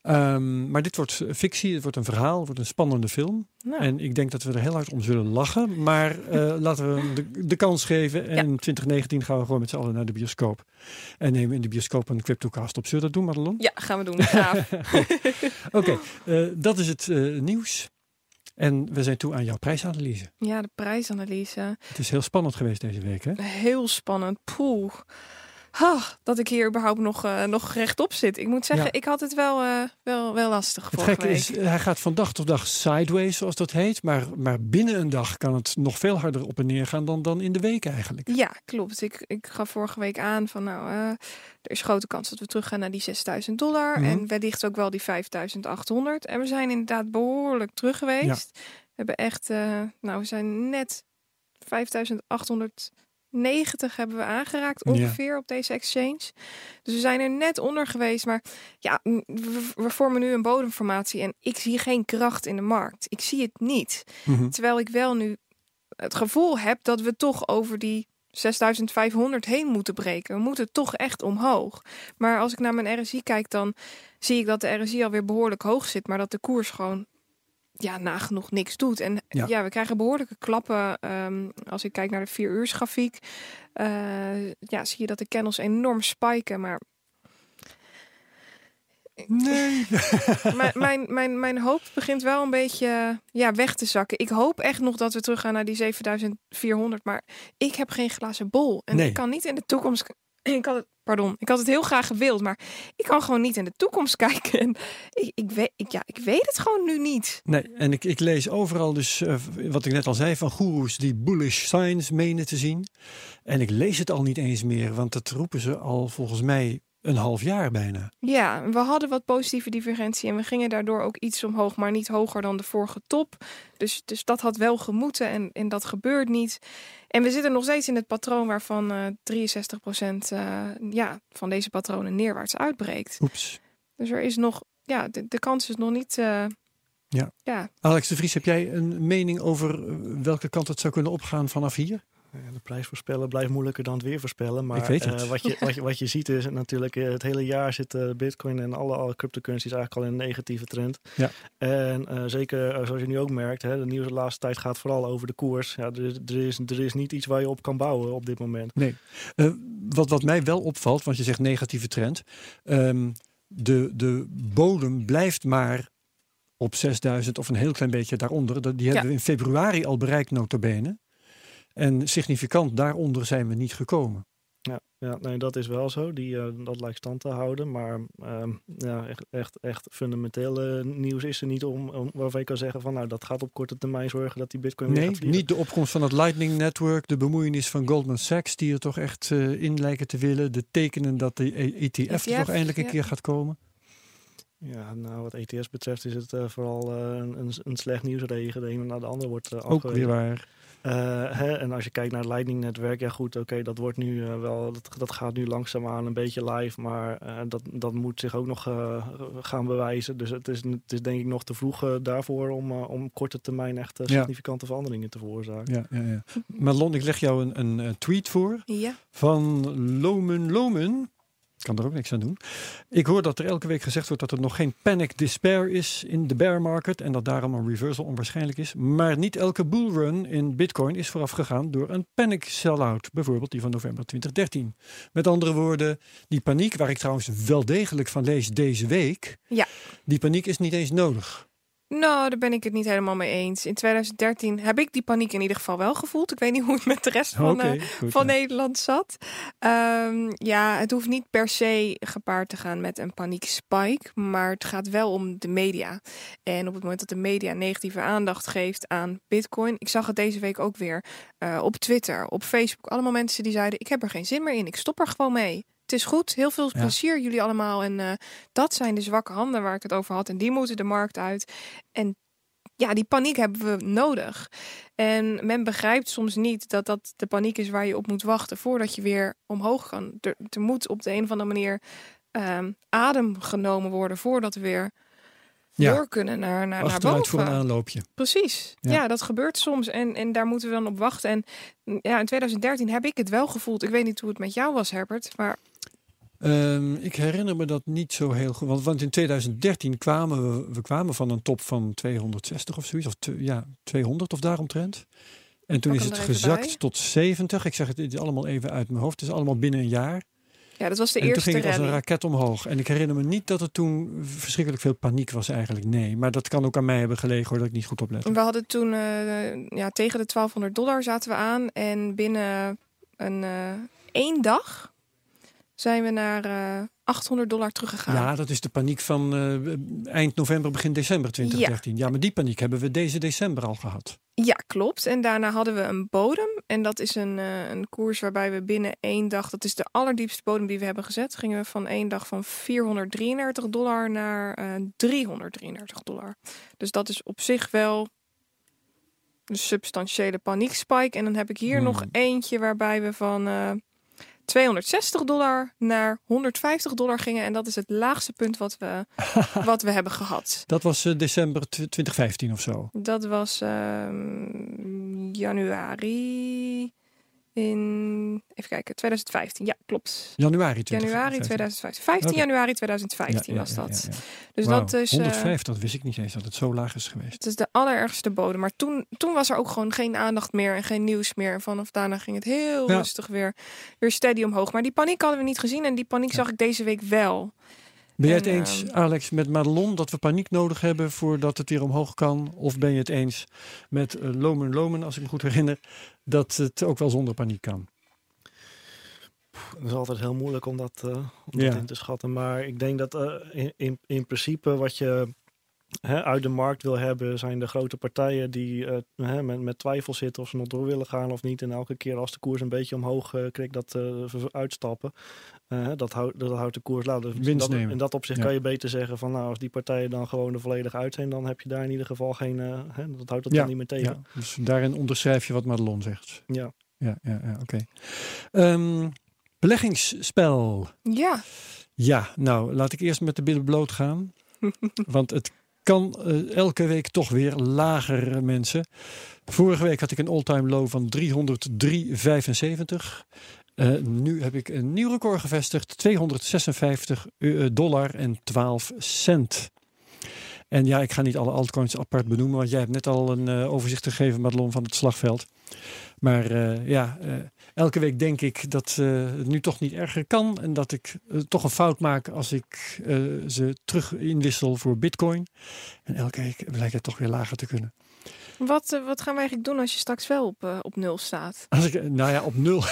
S2: -hmm.
S1: um, maar dit wordt fictie, het wordt een verhaal, het wordt een spannende film.
S2: Nou.
S1: En ik denk dat we er heel hard om zullen lachen. Maar uh, laten we de, de, kans geven. En in 2019 gaan we gewoon met z'n allen naar de bioscoop. En nemen in de bioscoop een CryptoCast op. Zullen we dat doen, Madelon?
S2: Ja, gaan we doen.
S1: Oké, okay, uh, dat is het uh, nieuws. En we zijn toe aan jouw prijsanalyse.
S2: Ja, de prijsanalyse.
S1: Het is heel spannend geweest deze week, hè?
S2: Heel spannend. Poeh. Oh, dat ik hier überhaupt nog, uh, nog rechtop zit. Ik moet zeggen, ja. ik had het wel, uh, wel, wel lastig
S1: Het
S2: gekke
S1: is, hij gaat van dag tot dag sideways, zoals dat heet. Maar, maar binnen een dag kan het nog veel harder op en neer gaan dan, dan in de week eigenlijk.
S2: Ja, klopt. Ik, ik gaf vorige week aan van nou, uh, er is grote kans dat we teruggaan naar die 6000 dollar.
S1: Mhm.
S2: En wellicht ook wel die 5800. En we zijn inderdaad behoorlijk terug geweest.
S1: Ja.
S2: We hebben echt, nou we zijn net 5800 90 hebben we aangeraakt ongeveer
S1: ja.
S2: op deze exchange. Dus we zijn er net onder geweest. Maar ja, we, we, vormen nu een bodemformatie en ik zie geen kracht in de markt. Ik zie het niet.
S1: Mm -hmm.
S2: Terwijl ik wel nu het gevoel heb dat we toch over die 6500 heen moeten breken. We moeten toch echt omhoog. Maar als ik naar mijn RSI kijk, dan zie ik dat de RSI alweer behoorlijk hoog zit. Maar dat de koers gewoon ja, nagenoeg niks doet. En
S1: Ja.
S2: ja, we krijgen behoorlijke klappen. ehm, als ik kijk naar de vier uur grafiek, eh, ja, zie je dat de candles enorm spiken. Maar
S1: Nee.
S2: mijn, mijn, mijn, mijn hoop begint wel een beetje ja, weg te zakken. Ik hoop echt nog dat we teruggaan naar die 7400. Maar ik heb geen glazen bol. En
S1: Nee.
S2: ik kan niet in de toekomst. Ik had het, pardon, ik had het heel graag gewild, maar ik kan gewoon niet in de toekomst kijken. En ik, ik, weet, ik, ja, ik weet het gewoon nu niet.
S1: Nee, en ik, ik lees overal dus, eh, wat ik net al zei, van goeroes die bullish signs menen te zien. En ik lees het al niet eens meer, want dat roepen ze al volgens mij een half jaar bijna.
S2: Ja, we hadden wat positieve divergentie en we gingen daardoor ook iets omhoog, maar niet hoger dan de vorige top. Dus, dus dat had wel gemoeten en, en dat gebeurt niet. En we zitten nog steeds in het patroon waarvan eh 63% eh, ja, van deze patronen neerwaarts uitbreekt.
S1: Oeps.
S2: Dus er is nog, ja, de, de kans is nog niet. eh,
S1: Ja.
S2: ja.
S1: Alex de Vries, heb jij een mening over eh, welke kant het zou kunnen opgaan vanaf hier?
S3: Ja, De prijs voorspellen blijft moeilijker dan het weer voorspellen. Maar eh, wat, je, wat, je, wat je ziet is natuurlijk eh, het hele jaar zit eh, Bitcoin en alle, alle cryptocurrencies eigenlijk al in een negatieve trend.
S1: Ja.
S3: En eh, zeker zoals je nu ook merkt, hè, de nieuws de laatste tijd gaat vooral over de koers. Ja, er, is- er, is, er is niet iets waar je op kan bouwen op dit moment.
S1: Nee. Eh, wat, wat mij wel opvalt, want je zegt negatieve trend. ehm, de, de bodem blijft maar op 6000 of een heel klein beetje daaronder. Dat- Die hebben
S2: Ja.
S1: we in februari al bereikt, notabene. En significant daaronder zijn we niet gekomen.
S3: Ja, ja nee, dat is wel zo. Die, eh, dat lijkt stand te houden. Maar ehm, ja, echt, echt, echt fundamenteel eh, nieuws is er niet om, om waarvan je kan zeggen van nou dat gaat op korte termijn zorgen dat die bitcoin weer
S1: Nee, niet de opkomst van het Lightning Network, de bemoeienis van Goldman Sachs, die er toch echt eh, in lijken te willen. De tekenen dat de E- ETF, er
S2: ETF,
S1: toch eindelijk een
S2: ja.
S1: keer gaat komen.
S3: Ja, nou wat ETS betreft is het eh, vooral eh, een, een, slecht nieuwsregen. De ene na de ander wordt uh,
S1: Ook weer waar.
S3: Hè, en als je kijkt naar het Lightning-netwerk, ja goed, oké, dat wordt nu eh, wel, dat, dat gaat nu langzaamaan een beetje live, maar eh, dat, dat moet zich ook nog eh, gaan bewijzen. Dus het is, het is denk ik nog te vroeg eh, daarvoor om, eh, om korte termijn echt eh,
S1: Ja.
S3: significante veranderingen te veroorzaken.
S1: Ja, ja, ja. Ik leg jou een, een, eh, tweet voor.
S2: ja.
S1: van Lomen Lomen. Ik kan er ook niks aan doen. Ik hoor dat er elke week gezegd wordt dat er nog geen panic despair is in de bear market en dat daarom een reversal onwaarschijnlijk is. Maar niet elke bullrun in Bitcoin is vooraf gegaan door een panic sell-out, bijvoorbeeld die van november 2013. Met andere woorden, die paniek, waar ik trouwens wel degelijk van lees deze week,
S2: Ja.
S1: die paniek is niet eens nodig.
S2: Nou, daar ben ik het niet helemaal mee eens. In 2013 heb ik die paniek in ieder geval wel gevoeld. Ik weet niet hoe het met de rest van, eh,
S1: goed,
S2: van
S1: ja.
S2: Nederland zat. Ehm, ja, het hoeft niet per se gepaard te gaan met een paniekspike, maar het gaat wel om de media. En op het moment dat de media negatieve aandacht geeft aan Bitcoin, ik zag het deze week ook weer eh, op Twitter, op Facebook, allemaal mensen die zeiden: ik heb er geen zin meer in, ik stop er gewoon mee. Het is goed, heel veel
S1: Ja.
S2: plezier jullie allemaal. En eh, dat zijn de zwakke handen waar ik het over had. En die moeten de markt uit. En ja, die paniek hebben we nodig. En men begrijpt soms niet dat dat de paniek is waar je op moet wachten voordat je weer omhoog kan. Er, er moet op de een of andere manier ehm, adem genomen worden voordat we weer
S1: Ja.
S2: door kunnen naar, naar, naar boven.
S1: voor een aanloopje.
S2: Precies.
S1: Ja.
S2: Ja. dat gebeurt soms. En, en daar moeten we dan op wachten. En ja, in 2013 heb ik het wel gevoeld. Ik weet niet hoe het met jou was, Herbert. Maar
S1: Ehm, ik herinner me dat niet zo heel goed. Want, want in 2013 kwamen we, we kwamen van een top van 260 of zoiets. Of te- ja, 200 of daaromtrent. En toen is het gezakt
S2: bij.
S1: tot 70. Ik zeg het, allemaal even uit mijn hoofd. Het is allemaal binnen een jaar.
S2: ja, dat was de
S1: en toen
S2: eerste
S1: ging het als een raket omhoog. En ik herinner me niet dat er toen verschrikkelijk veel paniek was eigenlijk. Nee, maar dat kan ook aan mij hebben gelegen hoor, dat ik niet goed oplet.
S2: We hadden toen eh, ja, tegen de 1200 dollar zaten we aan. En binnen een eh, één dag zijn we naar eh 800 dollar teruggegaan.
S1: Ja, dat is de paniek van eh, eind november, begin december 2013. Ja. maar die paniek hebben we deze december al gehad.
S2: Ja, klopt. En daarna hadden we een bodem. En dat is een, eh, een koers waarbij we binnen één dag, dat is de allerdiepste bodem die we hebben gezet, gingen we van één dag van 433 dollar naar eh 333 dollar. Dus dat is op zich wel een substantiële paniekspike. En dan heb ik hier
S1: Hmm.
S2: nog eentje waarbij we van eh 260 dollar naar 150 dollar gingen. En dat is het laagste punt wat we, wat we hebben gehad.
S1: Dat was eh, december tw- 2015 of zo.
S2: Dat was ehm, januari. In, even kijken, 2015. Ja, klopt.
S1: Januari 2015.
S2: Januari 2015. 15
S1: Oké.
S2: januari 2015
S1: Ja, ja,
S2: was
S1: ja,
S2: dat.
S1: ja.
S2: Dus dat is, eh,
S1: 105, dat wist ik niet eens dat het zo laag is geweest.
S2: het is de allerergste bodem. Maar toen, toen was er ook gewoon geen aandacht meer en geen nieuws meer. En vanaf daarna ging het heel rustig weer, weer steady omhoog. Maar die paniek hadden we niet gezien en die paniek zag ik deze week wel.
S1: Ben jij het
S2: En,
S1: eens,
S2: ehm,
S1: Alex, met Madelon dat we paniek nodig hebben voordat het weer omhoog kan? Of ben je het eens met eh, Lomen Lomen, als ik me goed herinner, dat het ook wel zonder paniek kan?
S3: Het is altijd heel moeilijk om dat, eh, om
S1: Ja.
S3: dat in te schatten. Maar ik denk dat eh, in, in, in principe wat je hè, uit de markt wil hebben, zijn de grote partijen die eh, hè, met, met twijfel zitten of ze nog door willen gaan of niet. En elke keer als de koers een beetje omhoog uh, krijgt, dat uh, uitstappen. Uh, dat, houdt, dat houdt de koers laag. Dus
S1: Winst
S3: dat,
S1: nemen.
S3: in dat opzicht
S1: Ja.
S3: kan je beter zeggen van nou, als die partijen dan gewoon er volledig uit zijn, dan heb je daar in ieder geval geen, uh, hè, dat houdt het
S1: Ja,
S3: dan niet meer tegen.
S1: Ja, dus daarin onderschrijf je wat Madelon zegt.
S3: Ja.
S1: Ja, ja, ja oké. Ehm, beleggingsspel.
S2: Ja,
S1: Ja, nou, laat ik eerst met de billen bloot gaan. Want het kan eh, elke week toch weer lager, eh, mensen. Vorige week had ik een all-time low van 303,75. Eh, nu heb ik een nieuw record gevestigd. 256 eh, dollar en 12 cent. En ja, ik ga niet alle altcoins apart benoemen. Want jij hebt net al een overzicht gegeven, Madelon, van het slagveld. Maar ja, elke week denk ik dat eh, het nu toch niet erger kan. En dat ik eh, toch een fout maak als ik eh, ze terug inwissel voor bitcoin. En elke week blijkt het toch weer lager te kunnen.
S2: wat, wat gaan we eigenlijk doen als je straks wel op, op nul staat?
S1: Als ik, nou ja, op nul.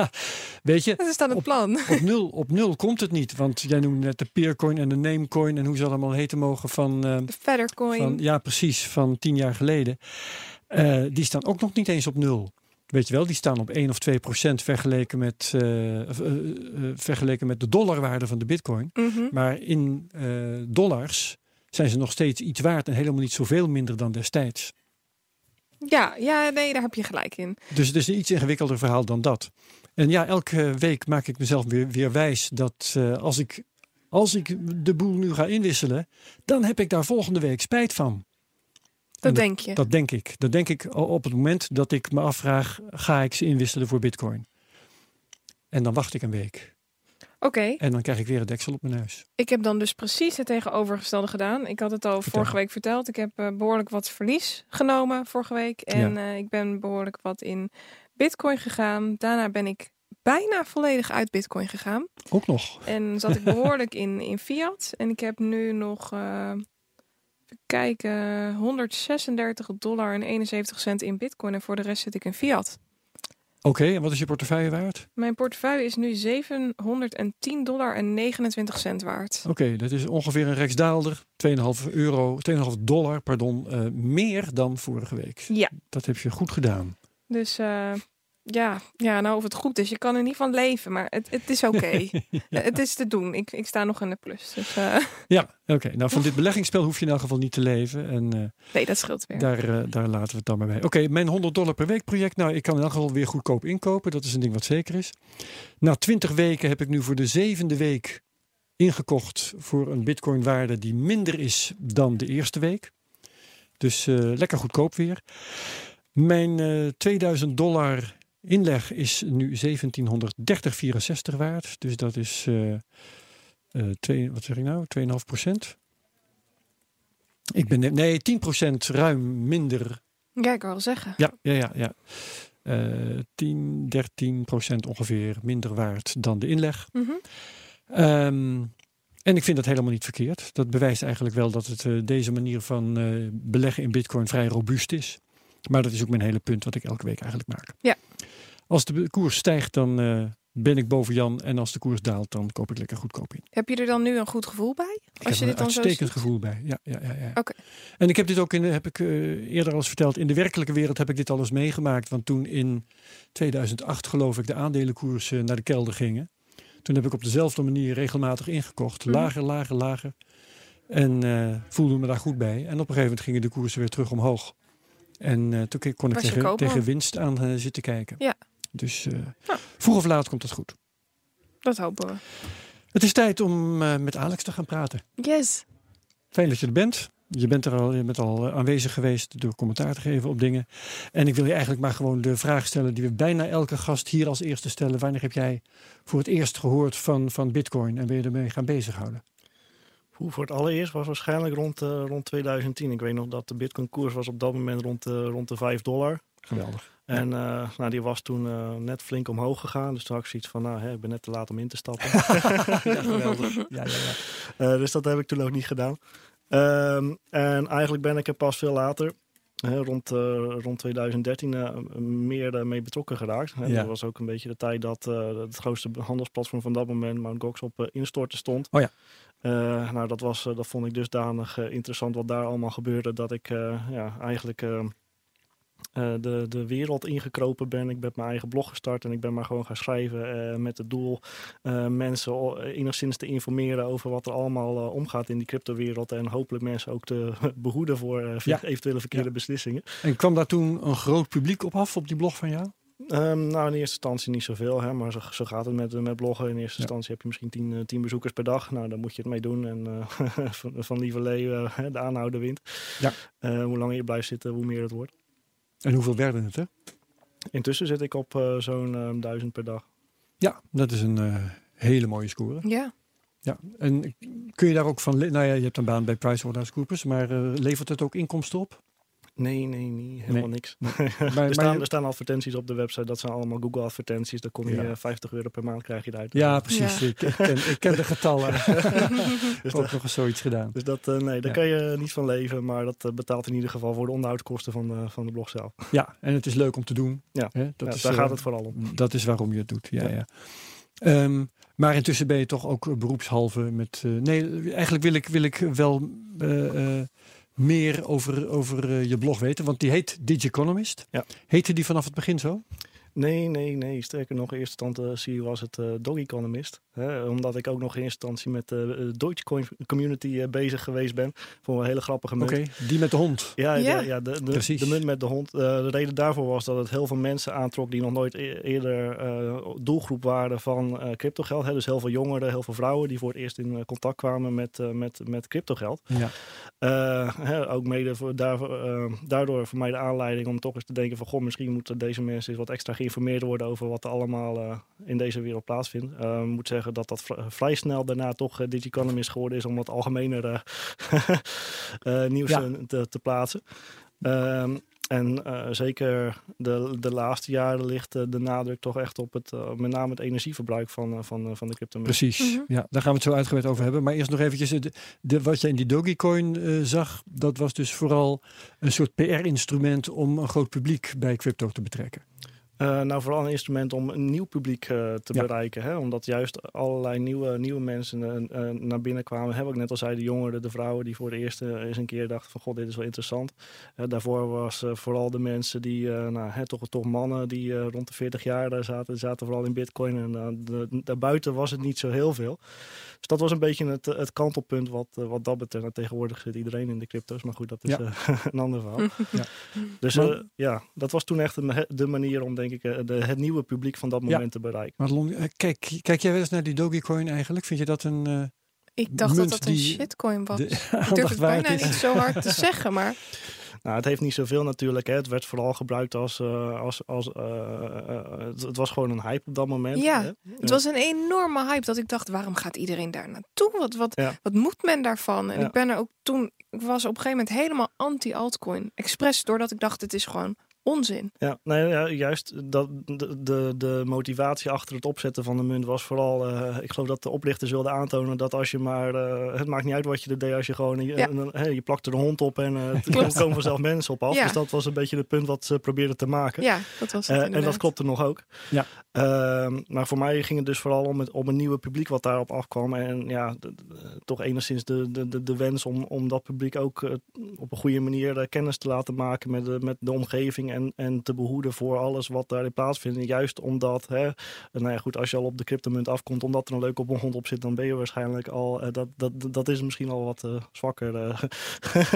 S1: Weet je,
S2: Dat is dan het
S1: op,
S2: plan.
S1: op nul, op nul komt het niet. Want jij noemde net de peercoin en de namecoin en hoe ze allemaal heten mogen van...
S2: De Feathercoin.
S1: Van, ja, precies, van tien jaar geleden. Uh, die staan ook nog niet eens op nul. Weet je wel, die staan op 1 of 2 procent vergeleken met, uh, uh, vergeleken met de dollarwaarde van de bitcoin.
S2: Mm -hmm.
S1: Maar in dollars zijn ze nog steeds iets waard en helemaal niet zoveel minder dan destijds.
S2: Ja, ja, nee, daar heb je gelijk in.
S1: Dus het is een iets ingewikkelder verhaal dan dat. En ja, elke week maak ik mezelf weer, weer wijs dat als, ik, als ik de boel nu ga inwisselen, dan heb ik daar volgende week spijt van.
S2: Dat, dat denk je.
S1: Dat denk ik. Dat denk ik op het moment dat ik me afvraag: ga ik ze inwisselen voor Bitcoin? En dan wacht ik een week.
S2: Oké. Okay.
S1: En dan krijg ik weer een deksel op mijn neus.
S2: Ik heb dan dus precies het tegenovergestelde gedaan. Ik had het al Vertel. vorige week verteld. Ik heb uh, behoorlijk wat verlies genomen vorige week. En ja. uh, ik ben behoorlijk wat in Bitcoin gegaan. Daarna ben ik bijna volledig uit Bitcoin gegaan.
S1: Ook nog.
S2: En zat ik behoorlijk in, in fiat. En ik heb nu nog. Uh, even kijken, 136 dollar en 71 cent in bitcoin. En voor de rest zit ik in fiat.
S1: Oké, okay, en wat is je portefeuille waard?
S2: Mijn portefeuille is nu 710 dollar en 29 cent waard.
S1: Oké, okay, dat is ongeveer een rechtsdaalder. 2,5 euro, 2,5 dollar, pardon, uh, meer dan vorige week.
S2: Ja.
S1: Dat heb je goed gedaan.
S2: Dus uh, ja, ja, nou of het goed is, je kan er niet van leven, maar het, het is oké. Okay. ja. Het is te doen. Ik, ik sta nog in de plus. Dus, uh...
S1: Ja, oké. Okay. Nou, van dit beleggingsspel hoef je in elk geval niet te leven. En, uh,
S2: nee, dat scheelt weer.
S1: Daar, uh, daar laten we het dan maar bij. Oké, okay, mijn 100 dollar per week project. Nou, ik kan in elk geval weer goedkoop inkopen. Dat is een ding wat zeker is. Na 20 weken heb ik nu voor de zevende week ingekocht voor een bitcoin waarde die minder is dan de eerste week. Dus lekker goedkoop weer. Mijn 2000 dollar inleg is nu 1730,64 waard. Dus dat is, uh, uh, twee, wat zeg ik nou, 2,5 procent. Ik ben, nee, 10 procent ruim minder.
S2: Ja, ik wil zeggen.
S1: Ja, ja, ja. ja. Uh, 10, 13 procent ongeveer minder waard dan de inleg.
S2: Mm -hmm.
S1: um, en ik vind dat helemaal niet verkeerd. Dat bewijst eigenlijk wel dat het, uh, deze manier van beleggen in bitcoin vrij robuust is. Maar dat is ook mijn hele punt wat ik elke week eigenlijk maak.
S2: Ja.
S1: Als de koers stijgt, dan uh, ben ik boven Jan. En als de koers daalt, dan koop ik lekker goedkoop in.
S2: Heb je er dan nu een goed gevoel bij?
S1: Ik
S2: als je
S1: heb
S2: dit
S1: een
S2: dan
S1: uitstekend
S2: zo
S1: gevoel bij. Ja, ja, ja, ja.
S2: Okay.
S1: En ik heb dit ook in, heb ik uh, eerder al eens verteld. In de werkelijke wereld heb ik dit al eens meegemaakt. Want toen in 2008 geloof ik de aandelenkoers uh, naar de kelder gingen. Toen heb ik op dezelfde manier regelmatig ingekocht.
S2: Mhm.
S1: Lager, lager, lager. En uh, voelde me daar goed bij. En op een gegeven moment gingen de koersen weer terug omhoog. En uh, toen kon ik tegen, tegen winst aan uh, zitten kijken.
S2: Ja.
S1: Dus uh,
S2: Ja.
S1: vroeg of laat komt dat goed.
S2: Dat hopen we.
S1: Het is tijd om uh, met Alex te gaan praten.
S2: Yes.
S1: Fijn dat je er bent. Je bent er al, je bent al aanwezig geweest door commentaar te geven op dingen. En ik wil je eigenlijk maar gewoon de vraag stellen die we bijna elke gast hier als eerste stellen. Wanneer heb jij voor het eerst gehoord van, van Bitcoin en ben je ermee gaan bezighouden?
S3: Hoe voor het allereerst was waarschijnlijk rond, uh, rond 2010. Ik weet nog dat de Bitcoin koers was op dat moment rond, uh, rond de 5 dollar.
S1: Geweldig.
S3: En uh, nou, die was toen uh, net flink omhoog gegaan. Dus toen had ik zoiets van, nou, hè, ik ben net te laat om in te stappen.
S1: ja, geweldig. Ja, ja, ja.
S3: Uh, dus dat heb ik toen ook niet gedaan. Um, en eigenlijk ben ik er pas veel later, hè, rond, rond 2013, meer mee betrokken geraakt. Hè.
S1: Ja.
S3: Dat was ook een beetje de tijd dat het grootste handelsplatform van dat moment, Mt. Gox, op instorten stond.
S1: Oh ja.
S3: Nou, dat, was, dat vond ik dusdanig interessant wat daar allemaal gebeurde, dat ik ja, eigenlijk de, de wereld ingekropen ben. Ik ben mijn eigen blog gestart en ik ben maar gewoon gaan schrijven met het doel mensen enigszins te informeren over wat er allemaal omgaat in die cryptowereld en hopelijk mensen ook te behoeden voor
S1: Ja.
S3: eventuele verkeerde
S1: Ja.
S3: beslissingen.
S1: En kwam daar toen een groot publiek op af op die blog van jou?
S3: Um, nou, in eerste instantie niet zoveel, hè, maar zo, zo gaat het met, met bloggen. In eerste
S1: Ja.
S3: instantie heb je misschien 10 uh, 10 bezoekers per dag. Nou, daar moet je het mee doen. En uh, van, van lieverlee uh, de aanhouder wint.
S1: Ja.
S3: Uh, hoe langer je blijft zitten, hoe meer het wordt.
S1: En hoeveel werden het er?
S3: Intussen zit ik op uh, zo'n uh, duizend per dag.
S1: Ja, dat is een uh, hele mooie score.
S2: Ja.
S1: Ja, en kun je daar ook van... Nou ja, je hebt een baan bij PricewaterhouseCoopers, maar uh, levert het ook inkomsten op?
S3: Nee, nee, niet, helemaal
S1: Nee.
S3: niks.
S1: Maar,
S3: er,
S1: maar
S3: staan,
S1: je-
S3: er staan advertenties op de website. Dat zijn allemaal Google advertenties. Daar kom je
S1: Ja.
S3: eh, 50 euro per maand krijg je eruit.
S1: ja, precies.
S2: Ja.
S1: Ik, ik ken, ik ken de getallen. ik
S3: Dus
S1: heb ook nog eens zoiets gedaan.
S3: Dus dat, uh, nee, daar
S1: Ja.
S3: kan je niet van leven. Maar dat uh, betaalt in ieder geval voor de onderhoudskosten van de, van de blog zelf.
S1: Ja, en het is leuk om te doen.
S3: Ja.
S1: Dat
S3: Ja,
S1: is,
S3: daar
S1: eh,
S3: gaat het vooral om.
S1: Dat is waarom je het doet, ja.
S3: Ja.
S1: ja. Ehm, maar intussen ben je toch ook eh, beroepshalve met... eh, nee, eigenlijk wil ik, wil ik wel eh, eh, meer over, over eh, je blog weten. Want die heet Digiconomist.
S3: Ja.
S1: Heette die vanaf het begin zo?
S3: Nee, nee, nee. Sterker nog, in eerste instantie was het uh, Dog Economist. Hè, omdat ik ook nog in eerste instantie met de Dogecoin community uh, bezig geweest ben. Voor een hele grappige munt.
S1: Oké, die met de hond.
S3: Ja,
S2: Ja.
S3: De, ja de, de,
S1: Precies.
S3: de munt met de hond. Uh, de reden daarvoor was dat het heel veel mensen aantrok die nog nooit e eerder uh, doelgroep waren van uh, cryptogeld. Hè. Dus heel veel jongeren, heel veel vrouwen die voor het eerst in contact kwamen met, uh, met, met cryptogeld.
S1: Ja.
S3: Uh, hè, ook mede voor, daarvoor, uh, daardoor voor mij de aanleiding om toch eens te denken van... goh, misschien moeten deze mensen eens wat extra geïnformeerd worden... over wat er allemaal uh, in deze wereld plaatsvindt. Ik moet zeggen dat dat vr vrij snel daarna toch Digiconomist geworden is... om wat algemener nieuws
S1: Ja.
S3: te, te, plaatsen. Um, en uh, zeker de, de laatste jaren ligt uh, de nadruk toch echt op het, uh, met name het energieverbruik van, uh, van, van de crypto.
S1: Precies,
S2: Mhm.
S1: ja, daar gaan we het zo uitgebreid over hebben. Maar eerst nog eventjes, de, de, wat je in die Dogecoin uh, zag, dat was dus vooral een soort PR-instrument om een groot publiek bij crypto te betrekken.
S3: Uh, nou, vooral een instrument om een nieuw publiek uh, te
S1: Ja.
S3: bereiken. Hè? Omdat juist allerlei nieuwe, nieuwe mensen uh, naar binnen kwamen. Heb ik net al zei, de jongeren, de vrouwen die voor de eerste eens een keer dachten van... God, dit is wel interessant. daarvoor was vooral de mensen die, nou, hè, toch, toch mannen die rond de 40 jaar zaten, zaten vooral in bitcoin. En de, daarbuiten was het niet zo heel veel. Dus dat was een beetje het, het kantelpunt wat, wat dat betreft. Nou, tegenwoordig zit iedereen in de crypto's, maar goed, dat is
S1: Ja.
S3: een ander verhaal.
S1: Ja.
S3: Dus ja, dat was toen echt de, de manier om, denk ik, eh, de, het nieuwe publiek van dat
S1: Ja.
S3: moment te bereiken.
S1: Maar eh, kijk, kijk jij wel eens naar die Dogecoin eigenlijk? Vind je dat een uh,
S2: Ik dacht
S1: Munt
S2: dat dat een
S1: die
S2: shitcoin was.
S1: de
S2: Ik durf het bijna niet zo hard te zeggen, maar
S3: Nou, het heeft niet zoveel natuurlijk. Hè. Het werd vooral gebruikt als... uh, als, als uh, uh, het, het, was gewoon een hype op dat moment.
S2: Ja,
S3: Hè.
S2: het was een enorme hype dat ik dacht, waarom gaat iedereen daar naartoe? Wat, wat,
S3: Ja.
S2: wat moet men daarvan? En
S3: Ja.
S2: ik ben er ook toen, ik was op een gegeven moment helemaal anti-altcoin. Expres doordat ik dacht, het is gewoon onzin.
S3: Ja, nee, ja, juist dat, de, de, de motivatie achter het opzetten van de munt was vooral... Uh, ik geloof dat de oplichters wilden aantonen dat als je maar... Uh, het maakt niet uit wat je er deed als je gewoon... Je,
S2: Ja.
S3: een, hey, je plakt er een hond op en uh, er komen vanzelf mensen op af.
S2: Ja.
S3: Dus dat was een beetje het punt wat ze probeerden te maken.
S2: Ja, dat was het
S3: Uh, en dat klopte nog ook.
S1: Ja.
S3: Uh, maar voor mij ging het dus vooral om, het, om een nieuwe publiek wat daarop afkwam. En ja, de, de, toch enigszins de, de, de, de wens om, om dat publiek ook uh, op een goede manier uh, kennis te laten maken met de, met de omgeving. En en, te behoeden voor alles wat daarin plaatsvindt. Juist omdat, hè, nou ja, goed, als je al op de cryptomunt afkomt, omdat er een leuke hond op zit, dan ben je waarschijnlijk al, uh, dat, dat, dat is misschien al wat uh, zwakker.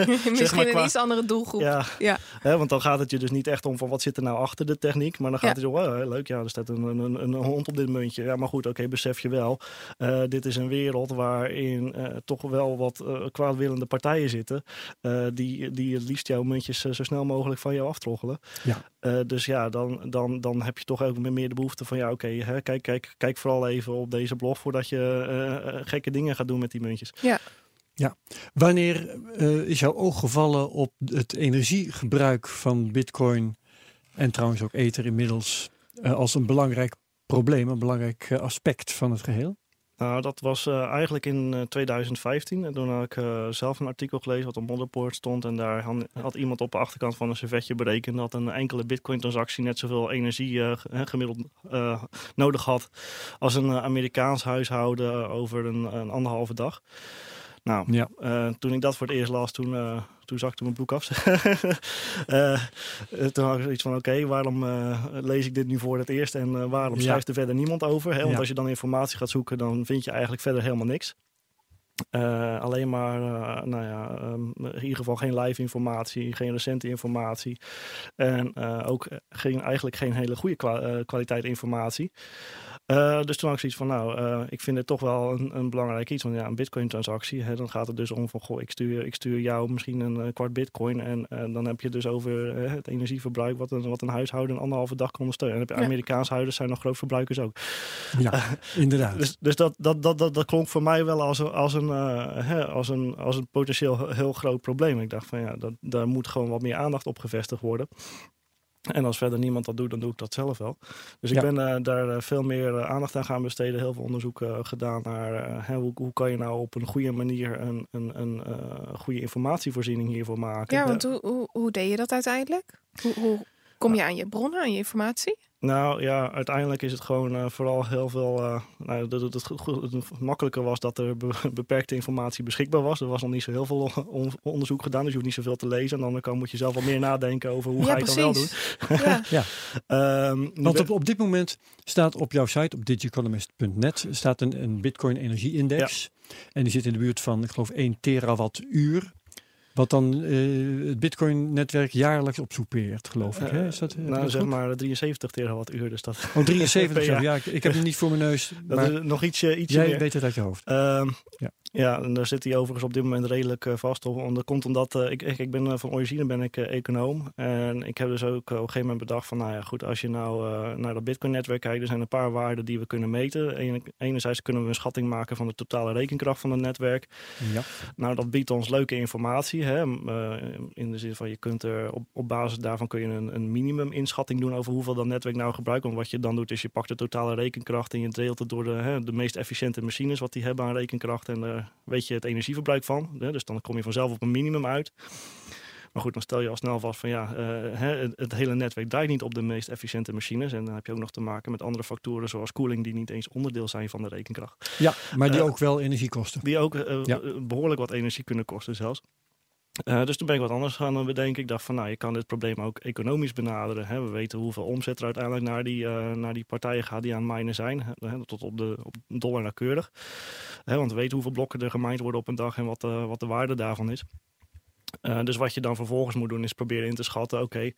S2: misschien zeg maar, een iets andere doelgroep.
S3: Ja, ja. Hè, want dan gaat het je dus niet echt om van wat zit er nou achter de techniek, maar dan gaat het je om, oh, leuk, ja, er staat een, een, een, hond op dit muntje. Ja, maar goed, oké, besef je wel, dit is een wereld waarin toch wel wat kwaadwillende partijen zitten, die, die het liefst jouw muntjes zo snel mogelijk van jou aftroggelen. Ja. Uh, dus ja, dan, dan, dan heb je toch ook meer de behoefte van ja, oké, okay, kijk, kijk, kijk vooral even op deze blog voordat je uh, gekke dingen gaat doen met die muntjes.
S2: Ja.
S1: Ja, wanneer uh, is jouw oog gevallen op het energiegebruik van Bitcoin en trouwens ook Ether inmiddels als een belangrijk probleem, een belangrijk aspect van het geheel?
S3: Nou, dat was uh, eigenlijk in 2015. Uh, en toen had ik zelf een artikel gelezen wat op Modderpoort stond. En daar had, had, iemand op de achterkant van een servetje berekend dat een enkele bitcoin-transactie net zoveel energie gemiddeld nodig had als een Amerikaans huishouden over een, een anderhalve dag. Nou, ja. uh, toen ik dat voor het eerst las, toen, uh, toen zakte mijn broek af. uh, toen had ik zoiets van, oké, okay, waarom lees ik dit nu voor het eerst en waarom schrijft er verder niemand over? Hè? Want ja. als je dan informatie gaat zoeken, dan vind je eigenlijk verder helemaal niks. alleen maar, nou ja, um, in ieder geval geen live informatie, geen recente informatie. En ook geen, eigenlijk geen hele goede kwa kwaliteit informatie. Uh, dus toen had ik zoiets van, nou, uh, ik vind het toch wel een, een belangrijk iets. Want ja, een bitcoin-transactie, dan gaat het dus om van, goh, ik stuur, ik stuur jou misschien een kwart bitcoin. En dan heb je dus over het energieverbruik wat een, wat een huishouden een anderhalve dag kan ondersteunen. En heb je ja. Amerikaans huiders zijn nog grootverbruikers ook.
S1: Ja, inderdaad.
S3: Dus, dus dat, dat, dat, dat, dat klonk voor mij wel als, als, een, hè, als, een, als een potentieel heel groot probleem. Ik dacht van, ja, dat, daar moet gewoon wat meer aandacht op gevestigd worden. En als verder niemand dat doet, dan doe ik dat zelf wel. Dus ik ben uh, daar uh, veel meer uh, aandacht aan gaan besteden. Heel veel onderzoek gedaan naar hè, hoe, hoe, kan je nou op een goede manier een, een, een goede informatievoorziening hiervoor maken.
S2: Ja, want hoe, hoe, hoe deed je dat uiteindelijk? Hoe, hoe kom je aan je bronnen, aan je informatie?
S3: Nou ja, uiteindelijk is het gewoon uh, vooral heel veel. Uh, nou, dat het, het, het, makkelijker was dat er be beperkte informatie beschikbaar was. Er was nog niet zo heel veel on onderzoek gedaan, dus je hoeft niet zoveel te lezen. De andere kant moet je zelf wat meer nadenken over hoe
S2: ja,
S3: ga je het dan wel doen.
S2: Ja.
S1: ja. um, Want op, op dit moment staat op jouw site, op digicolumnist.net, staat een, een Bitcoin Energie-index. Ja. En die zit in de buurt van, ik geloof, 1 terawattuur. Wat dan uh, het Bitcoin-netwerk jaarlijks opsoepeert, geloof ik. Hè? Is dat,
S3: uh, nou, zeg maar 73 terawattuur. Dus dat
S1: oh, 73 ja. ja. ik, ik heb hem niet voor mijn neus.
S3: Dat
S1: maar
S3: is nog ietsje, ietsje
S1: jij
S3: meer.
S1: weet het uit je hoofd.
S3: Uh, ja. Ja, en daar zit hij overigens op dit moment redelijk uh, vast op. En dat komt omdat uh, ik, ik ben uh, van origine ben ik econoom. En ik heb dus ook op een gegeven moment bedacht van, nou ja, goed, als je nou naar dat Bitcoin-netwerk kijkt, er zijn een paar waarden die we kunnen meten. Enerzijds kunnen we een schatting maken van de totale rekenkracht van het netwerk.
S1: Ja.
S3: Nou, dat biedt ons leuke informatie. Hè? in de zin van, je kunt er op, op basis daarvan kun je een, een minimum inschatting doen over hoeveel dat netwerk nou gebruikt. Want wat je dan doet, is je pakt de totale rekenkracht en je deelt het door de, hè, de meest efficiënte machines wat die hebben aan rekenkracht en weet je het energieverbruik van. Hè? Dus dan kom je vanzelf op een minimum uit. Maar goed, dan stel je al snel vast van ja, uh, het, het, hele netwerk draait niet op de meest efficiënte machines. En dan heb je ook nog te maken met andere factoren zoals koeling die niet eens onderdeel zijn van de rekenkracht.
S1: Ja, maar die uh, ook wel energie kosten.
S3: Die ook uh, ja. behoorlijk wat energie kunnen kosten zelfs. Uh, dus toen ben ik wat anders gaan bedenken. Ik dacht van, nou, je kan dit probleem ook economisch benaderen. Hè. We weten hoeveel omzet er uiteindelijk naar die, uh, naar die partijen gaat die aan het minen zijn. Hè, tot op de op dollar nauwkeurig. Hè, want we weten hoeveel blokken er gemined worden op een dag en wat, wat de waarde daarvan is. Dus wat je dan vervolgens moet doen is proberen in te schatten, oké,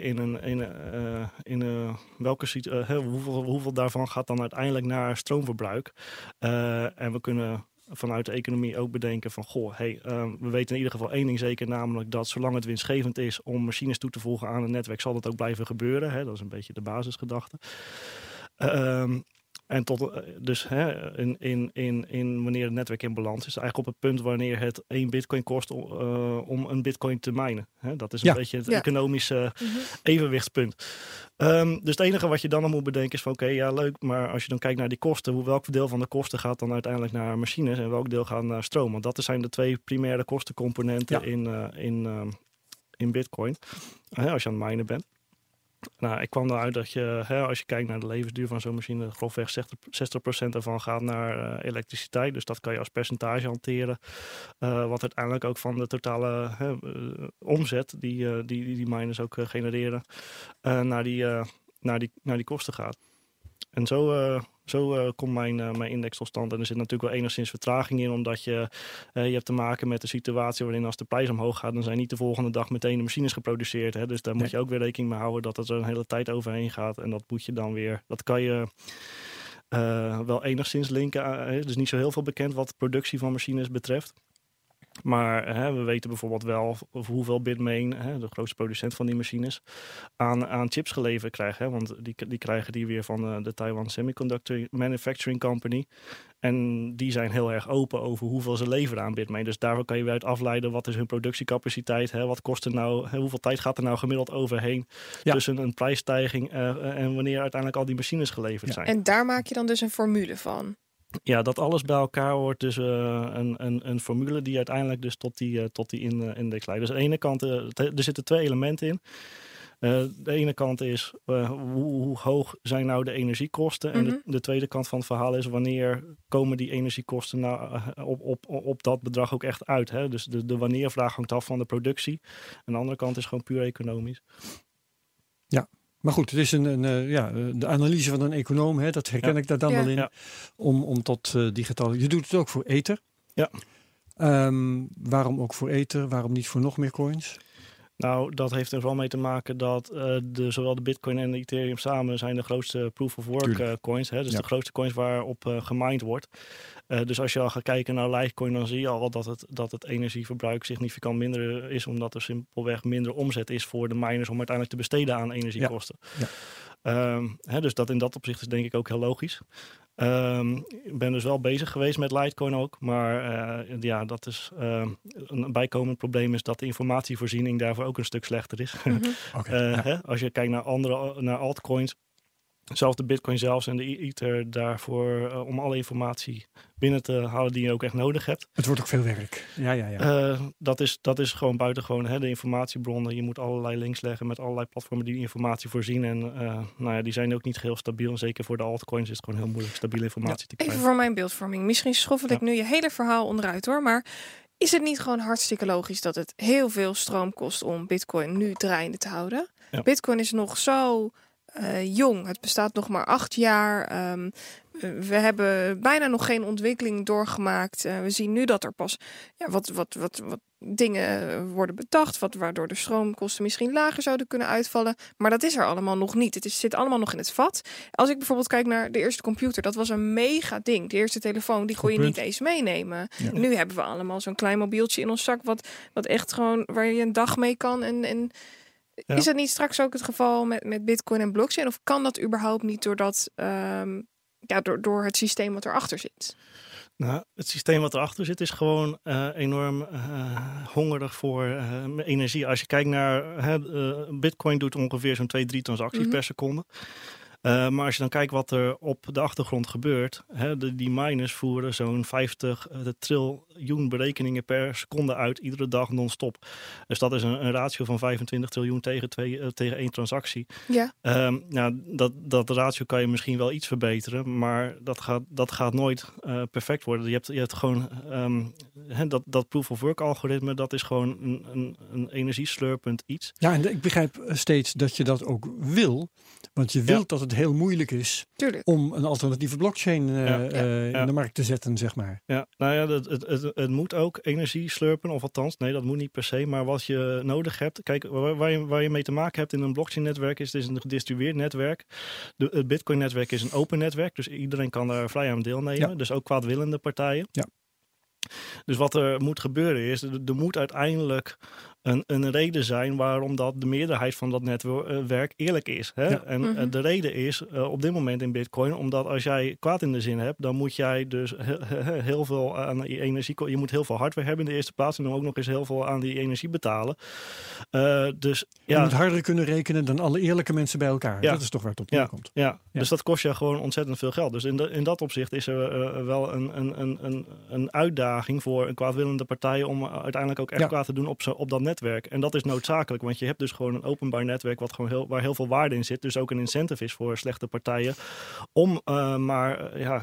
S3: in, een, in, uh, in welke hoeveel, hoeveel daarvan gaat dan uiteindelijk naar stroomverbruik. en we kunnen vanuit de economie ook bedenken van, goh, hey, we weten in ieder geval één ding zeker, namelijk dat zolang het winstgevend is om machines toe te voegen aan een netwerk, zal dat ook blijven gebeuren. Hè? Dat is een beetje de basisgedachte. Ehm, en tot, dus hè, in, in, in, in wanneer het netwerk in balans is, eigenlijk op het punt wanneer het één bitcoin kost om, uh, om een bitcoin te minen. Hè, dat is een
S1: ja.
S3: beetje het
S2: Ja.
S3: economische
S2: Mhm.
S3: evenwichtspunt. Ehm, dus het enige wat je dan nog moet bedenken is van oké, ja leuk, maar als je dan kijkt naar die kosten, hoe, welk deel van de kosten gaat dan uiteindelijk naar machines en welk deel gaat naar stroom? Want dat zijn de twee primaire kostencomponenten
S1: Ja.
S3: in, eh, in, ehm, in bitcoin, als je aan het minen bent. Nou, ik kwam eruit dat je, hè, als je kijkt naar de levensduur van zo'n machine, grofweg 60%, 60 ervan gaat naar uh, elektriciteit. Dus dat kan je als percentage hanteren. Uh, wat uiteindelijk ook van de totale hè, uh, omzet die, die, die die miners ook genereren, naar, die, naar, die, naar die kosten gaat. En zo, zo uh, komt mijn, uh, mijn index tot stand. En er zit natuurlijk wel enigszins vertraging in, omdat je, je hebt te maken met de situatie waarin als de prijs omhoog gaat, dan zijn niet de volgende dag meteen de machines geproduceerd. Hè? Dus daar moet je ook weer rekening mee houden dat er een hele tijd overheen gaat. En dat moet je dan weer, dat kan je wel enigszins linken. Er is niet zo heel veel bekend wat de productie van machines betreft. Maar hè, we weten bijvoorbeeld wel hoeveel Bitmain, hè, de grootste producent van die machines, aan, aan chips geleverd krijgt. Hè, want die, die krijgen die weer van de, eh, de Taiwan Semiconductor Manufacturing Company. En die zijn heel erg open over hoeveel ze leveren aan Bitmain. Dus daarvoor kan je weer uit afleiden wat is hun productiecapaciteit. Hè, wat kost er nou, hè, hoeveel tijd gaat er nou gemiddeld overheen tussen een prijsstijging uh, en wanneer uiteindelijk al die machines geleverd zijn.
S2: En daar maak je dan dus een formule van?
S3: Ja, dat alles bij elkaar wordt dus uh, een, een, een formule die uiteindelijk dus tot die, uh, tot die in, uh, index leidt. Dus aan de ene kant, er zitten twee elementen in. de ene kant is hoe, hoe, hoog zijn nou de energiekosten? En de,
S2: Mhm.
S3: de, tweede kant van het verhaal is wanneer komen die energiekosten nou op, op, op dat bedrag ook echt uit? Hè? Dus de, de wanneervraag hangt af van de productie. En de andere kant is gewoon puur economisch.
S1: Ja, maar goed, het is een, een uh, ja, de analyse van een econoom, hè, dat herken
S3: Ja.
S1: ik daar dan
S2: Ja.
S1: wel in,
S3: Ja.
S1: om, om tot uh, die getallen. Je doet het ook voor Ether.
S3: Ja.
S1: Ehm, waarom ook voor Ether? Waarom niet voor nog meer coins?
S3: Nou, dat heeft er vooral mee te maken dat uh, de, zowel de Bitcoin en de Ethereum samen zijn de grootste proof of work uh, coins. Hè? Dus
S1: Ja.
S3: de grootste coins waarop uh, gemined wordt. Dus als je al gaat kijken naar Litecoin, dan zie je al dat het, dat het energieverbruik significant minder is, omdat er simpelweg minder omzet is voor de miners om uiteindelijk te besteden aan energiekosten.
S1: Ja.
S3: Um, hè, dus dat in dat opzicht is denk ik ook heel logisch. Um, ik ben dus wel bezig geweest met Litecoin ook. Maar uh, ja, dat is uh, een bijkomend probleem is dat de informatievoorziening daarvoor ook een stuk slechter is.
S2: Mhm.
S1: Okay,
S3: uh,
S1: ja.
S3: hè, als je kijkt naar andere naar altcoins, zelfs de Bitcoin zelfs en de Ether daarvoor uh, om alle informatie binnen te halen die je ook echt nodig hebt.
S1: Het wordt ook veel werk. Ja, ja, ja.
S3: Uh, dat, is, dat is gewoon buitengewoon hè, de informatiebronnen. Je moet allerlei links leggen met allerlei platformen die, informatie voorzien. En uh, nou ja, die zijn ook niet heel stabiel. En zeker voor de altcoins is het gewoon heel moeilijk stabiele informatie
S2: ja,
S3: te krijgen.
S2: Even voor mijn beeldvorming. Misschien schoffel ik nu je hele verhaal onderuit hoor. Maar is het niet gewoon hartstikke logisch dat het heel veel stroom kost om Bitcoin nu draaiende te houden?
S3: Ja.
S2: Bitcoin is nog zo uh, jong. Het bestaat nog maar acht jaar. Um, we hebben bijna nog geen ontwikkeling doorgemaakt. Uh, we zien nu dat er pas ja, wat, wat, wat, wat dingen worden bedacht, wat, waardoor de stroomkosten misschien lager zouden kunnen uitvallen. Maar dat is er allemaal nog niet. Het is, zit allemaal nog in het vat. Als ik bijvoorbeeld kijk naar de eerste computer, dat was een mega ding. De eerste telefoon, die kon je niet eens meenemen.
S1: Ja.
S2: Nu hebben we allemaal zo'n klein mobieltje in ons zak, wat, wat echt gewoon waar je een dag mee kan. En, en ja. is dat niet straks ook het geval met, met Bitcoin en blockchain? Of kan dat überhaupt niet doordat um, ja, door, door het systeem wat erachter zit?
S3: Nou, het systeem wat erachter zit is gewoon uh, enorm uh, hongerig voor uh, energie. Als je kijkt naar Bitcoin doet ongeveer zo'n 2, 3 transacties
S2: Mhm.
S3: mm -hmm. per seconde. Uh, maar als je dan kijkt wat er op de achtergrond gebeurt, hè, de, die miners voeren zo'n 50 uh, triljoen berekeningen per seconde uit, iedere dag non-stop. Dus dat is een, een ratio van 25 triljoen tegen, twee, uh, tegen één transactie.
S2: Ja.
S3: Um, nou, dat, dat ratio kan je misschien wel iets verbeteren, maar dat gaat, dat gaat nooit uh, perfect worden. Je hebt, je hebt gewoon um, hè, dat, dat proof of work algoritme, dat is gewoon een, een, een energieslurpend iets.
S1: Ja, en ik begrijp steeds dat je dat ook wil, want je wilt ja. dat het heel moeilijk is
S2: Tuurlijk.
S1: om een alternatieve blockchain uh,
S3: Ja.
S1: uh,
S3: Ja.
S1: in de markt te zetten, zeg maar.
S3: Ja, nou ja, het, het, het, het moet ook energie slurpen, of althans, nee, dat moet niet per se. Maar wat je nodig hebt, kijk, waar, waar, je, waar je mee te maken hebt in een blockchain-netwerk, is het is een gedistribueerd netwerk. De, het Bitcoin-netwerk is een open netwerk, dus iedereen kan daar vrij aan deelnemen.
S1: Ja.
S3: Dus ook kwaadwillende partijen.
S1: Ja.
S3: Dus wat er moet gebeuren is, er moet uiteindelijk een, een, reden zijn waarom dat de meerderheid van dat netwerk eerlijk is. Hè?
S1: Ja.
S3: En
S2: Mhm.
S3: uh, de reden is uh, op dit moment in Bitcoin, omdat als jij kwaad in de zin hebt, dan moet jij dus heel, heel veel aan die energie, je moet heel veel hardware hebben in de eerste plaats en dan ook nog eens heel veel aan die energie betalen. Uh, dus
S1: Je
S3: ja.
S1: moet harder kunnen rekenen dan alle eerlijke mensen bij elkaar.
S3: Ja.
S1: Dat is toch waar het op neerkomt.
S3: Ja,
S1: Ja.
S3: dus dat kost je gewoon ontzettend veel geld. Dus in, de, in dat opzicht is er uh, wel een, een, een, een, een uitdaging voor een kwaadwillende partij om uiteindelijk ook echt
S1: Ja.
S3: kwaad te doen op, zo, op dat netwerk. Netwerk. En dat is noodzakelijk, want je hebt dus gewoon een openbaar netwerk wat gewoon heel, waar heel veel waarde in zit. Dus ook een incentive is voor slechte partijen om uh, maar ja,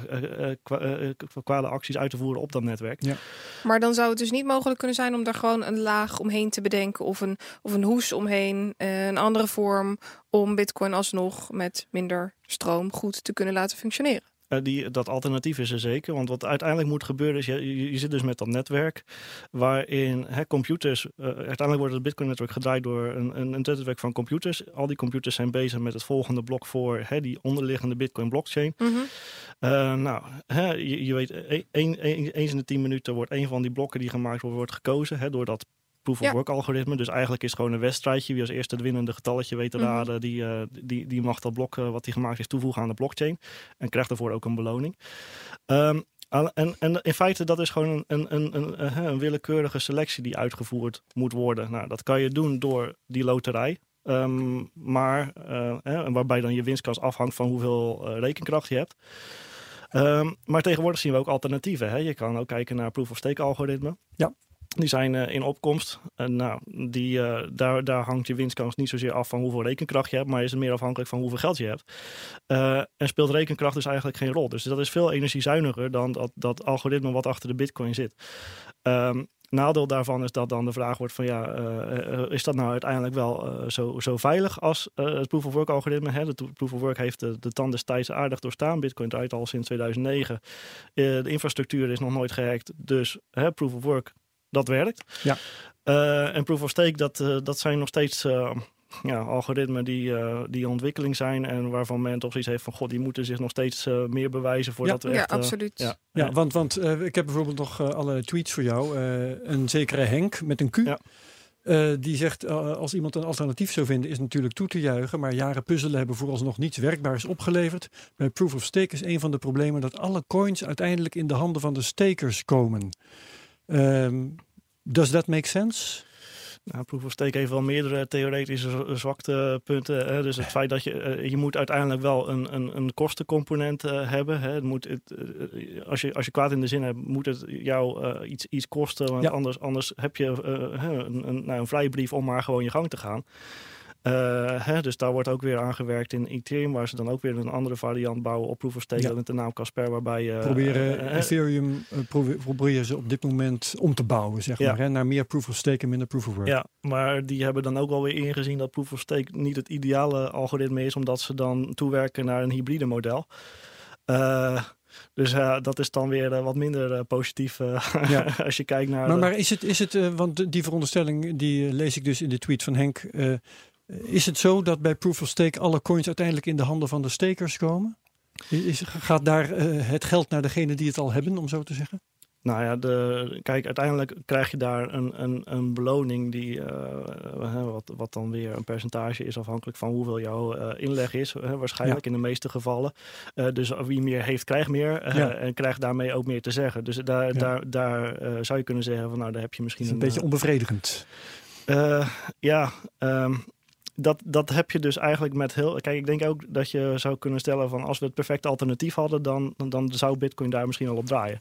S3: kwade acties uit te voeren op dat netwerk. Ja.
S2: Maar dan zou het dus niet mogelijk kunnen zijn om daar gewoon een laag omheen te bedenken of een, of een hoes omheen, een andere vorm om Bitcoin alsnog met minder stroom goed te kunnen laten functioneren.
S3: Uh, die, dat alternatief is er zeker. Want wat uiteindelijk moet gebeuren is, je, je, zit dus met dat netwerk waarin hè, computers, uh, uiteindelijk wordt het Bitcoin-netwerk gedraaid door een, een, een, netwerk van computers. Al die computers zijn bezig met het volgende blok voor hè, die onderliggende Bitcoin-blockchain. Mm -hmm. uh, nou, hè, je, je, weet, e, een, een, eens in de tien minuten wordt een van die blokken die gemaakt wordt, wordt gekozen hè, door dat proof-of-work algoritme. Dus eigenlijk is het gewoon een wedstrijdje. Wie als eerste het winnende getalletje weet te mhm. raden, die, uh, die, die mag dat blok uh, wat hij gemaakt is toevoegen aan de blockchain. En krijgt daarvoor ook een beloning. Um, en, en in feite dat is gewoon een, een, een, een, een willekeurige selectie die uitgevoerd moet worden. Nou, dat kan je doen door die loterij. Um, maar uh, hè, waarbij dan je winstkans afhangt van hoeveel rekenkracht je hebt. Um, maar tegenwoordig zien we ook alternatieven. Hè? Je kan ook kijken naar proof-of-stake algoritme. Ja. Die zijn uh, in opkomst. En nou, die, uh, daar, daar hangt je winstkans niet zozeer af van hoeveel rekenkracht je hebt, maar is het meer afhankelijk van hoeveel geld je hebt. Uh, en speelt rekenkracht dus eigenlijk geen rol. Dus dat is veel energiezuiniger dan dat, dat algoritme wat achter de bitcoin zit. Um, nadeel daarvan is dat dan de vraag wordt van ja, is dat nou uiteindelijk wel zo, zo veilig als het proof of work algoritme? Hè? De proof of work heeft de, de tand destijds aardig doorstaan. Bitcoin draait al sinds 2009. de infrastructuur is nog nooit gehackt. Dus hè, proof of work dat werkt. Ja. Uh, en proof of stake, dat, uh, dat zijn nog steeds uh, ja, algoritmen die, die ontwikkeling zijn. En waarvan men toch zoiets heeft van, god, die moeten zich nog steeds meer bewijzen voordat
S2: ja.
S3: we echt...
S2: Ja, absoluut.
S1: ja, ja, want, want ik heb bijvoorbeeld nog alle tweets voor jou. een zekere Henk met een Q. Ja. Uh, die zegt, uh, als iemand een alternatief zou vinden, is natuurlijk toe te juichen. Maar jaren puzzelen hebben vooralsnog niets werkbaars opgeleverd. Bij Proof of Stake is een van de problemen dat alle coins uiteindelijk in de handen van de stakers komen. Um, does that make sense?
S3: Nou, Proof of Stake heeft wel meerdere theoretische zwaktepunten. Hè? Dus het feit dat je, uh, je moet uiteindelijk wel een, een, een kostencomponent uh, hebben. Hè? Het moet, het, als, je, als je kwaad in de zin hebt, moet het jou iets, iets kosten. Want ja. anders, anders heb je een, een, nou, een vrijbrief om maar gewoon je gang te gaan. Uh, hè, dus daar wordt ook weer aangewerkt in Ethereum, waar ze dan ook weer een andere variant bouwen op Proof of Stake ja. met de naam Casper, waarbij je...
S1: proberen uh, Ethereum probeer, proberen ze op dit moment om te bouwen, zeg ja. maar, hè, naar meer Proof of Stake en minder Proof of Work.
S3: Ja, maar die hebben dan ook wel weer ingezien dat Proof of Stake niet het ideale algoritme is, omdat ze dan toewerken naar een hybride model. Uh, dus uh, dat is dan weer uh, wat minder positief ja. als je kijkt naar.
S1: Maar, maar is het, is het want die veronderstelling die lees ik dus in de tweet van Henk. Is het zo dat bij Proof of Stake alle coins uiteindelijk in de handen van de stakers komen? Is, gaat daar uh, het geld naar degene die het al hebben, om zo te zeggen?
S3: Nou ja, de, kijk, uiteindelijk krijg je daar een, een, een beloning die, uh, wat, wat dan weer een percentage is afhankelijk van hoeveel jouw uh, inleg is. waarschijnlijk ja. in de meeste gevallen. dus wie meer heeft, krijgt meer. Ja. En krijgt daarmee ook meer te zeggen. Dus daar, ja. daar, daar zou je kunnen zeggen van nou, daar heb je misschien
S1: een, een beetje onbevredigend.
S3: ja, um, dat, dat heb je dus eigenlijk met heel. Kijk, ik denk ook dat je zou kunnen stellen van als we het perfecte alternatief hadden, dan, dan zou Bitcoin daar misschien al op draaien.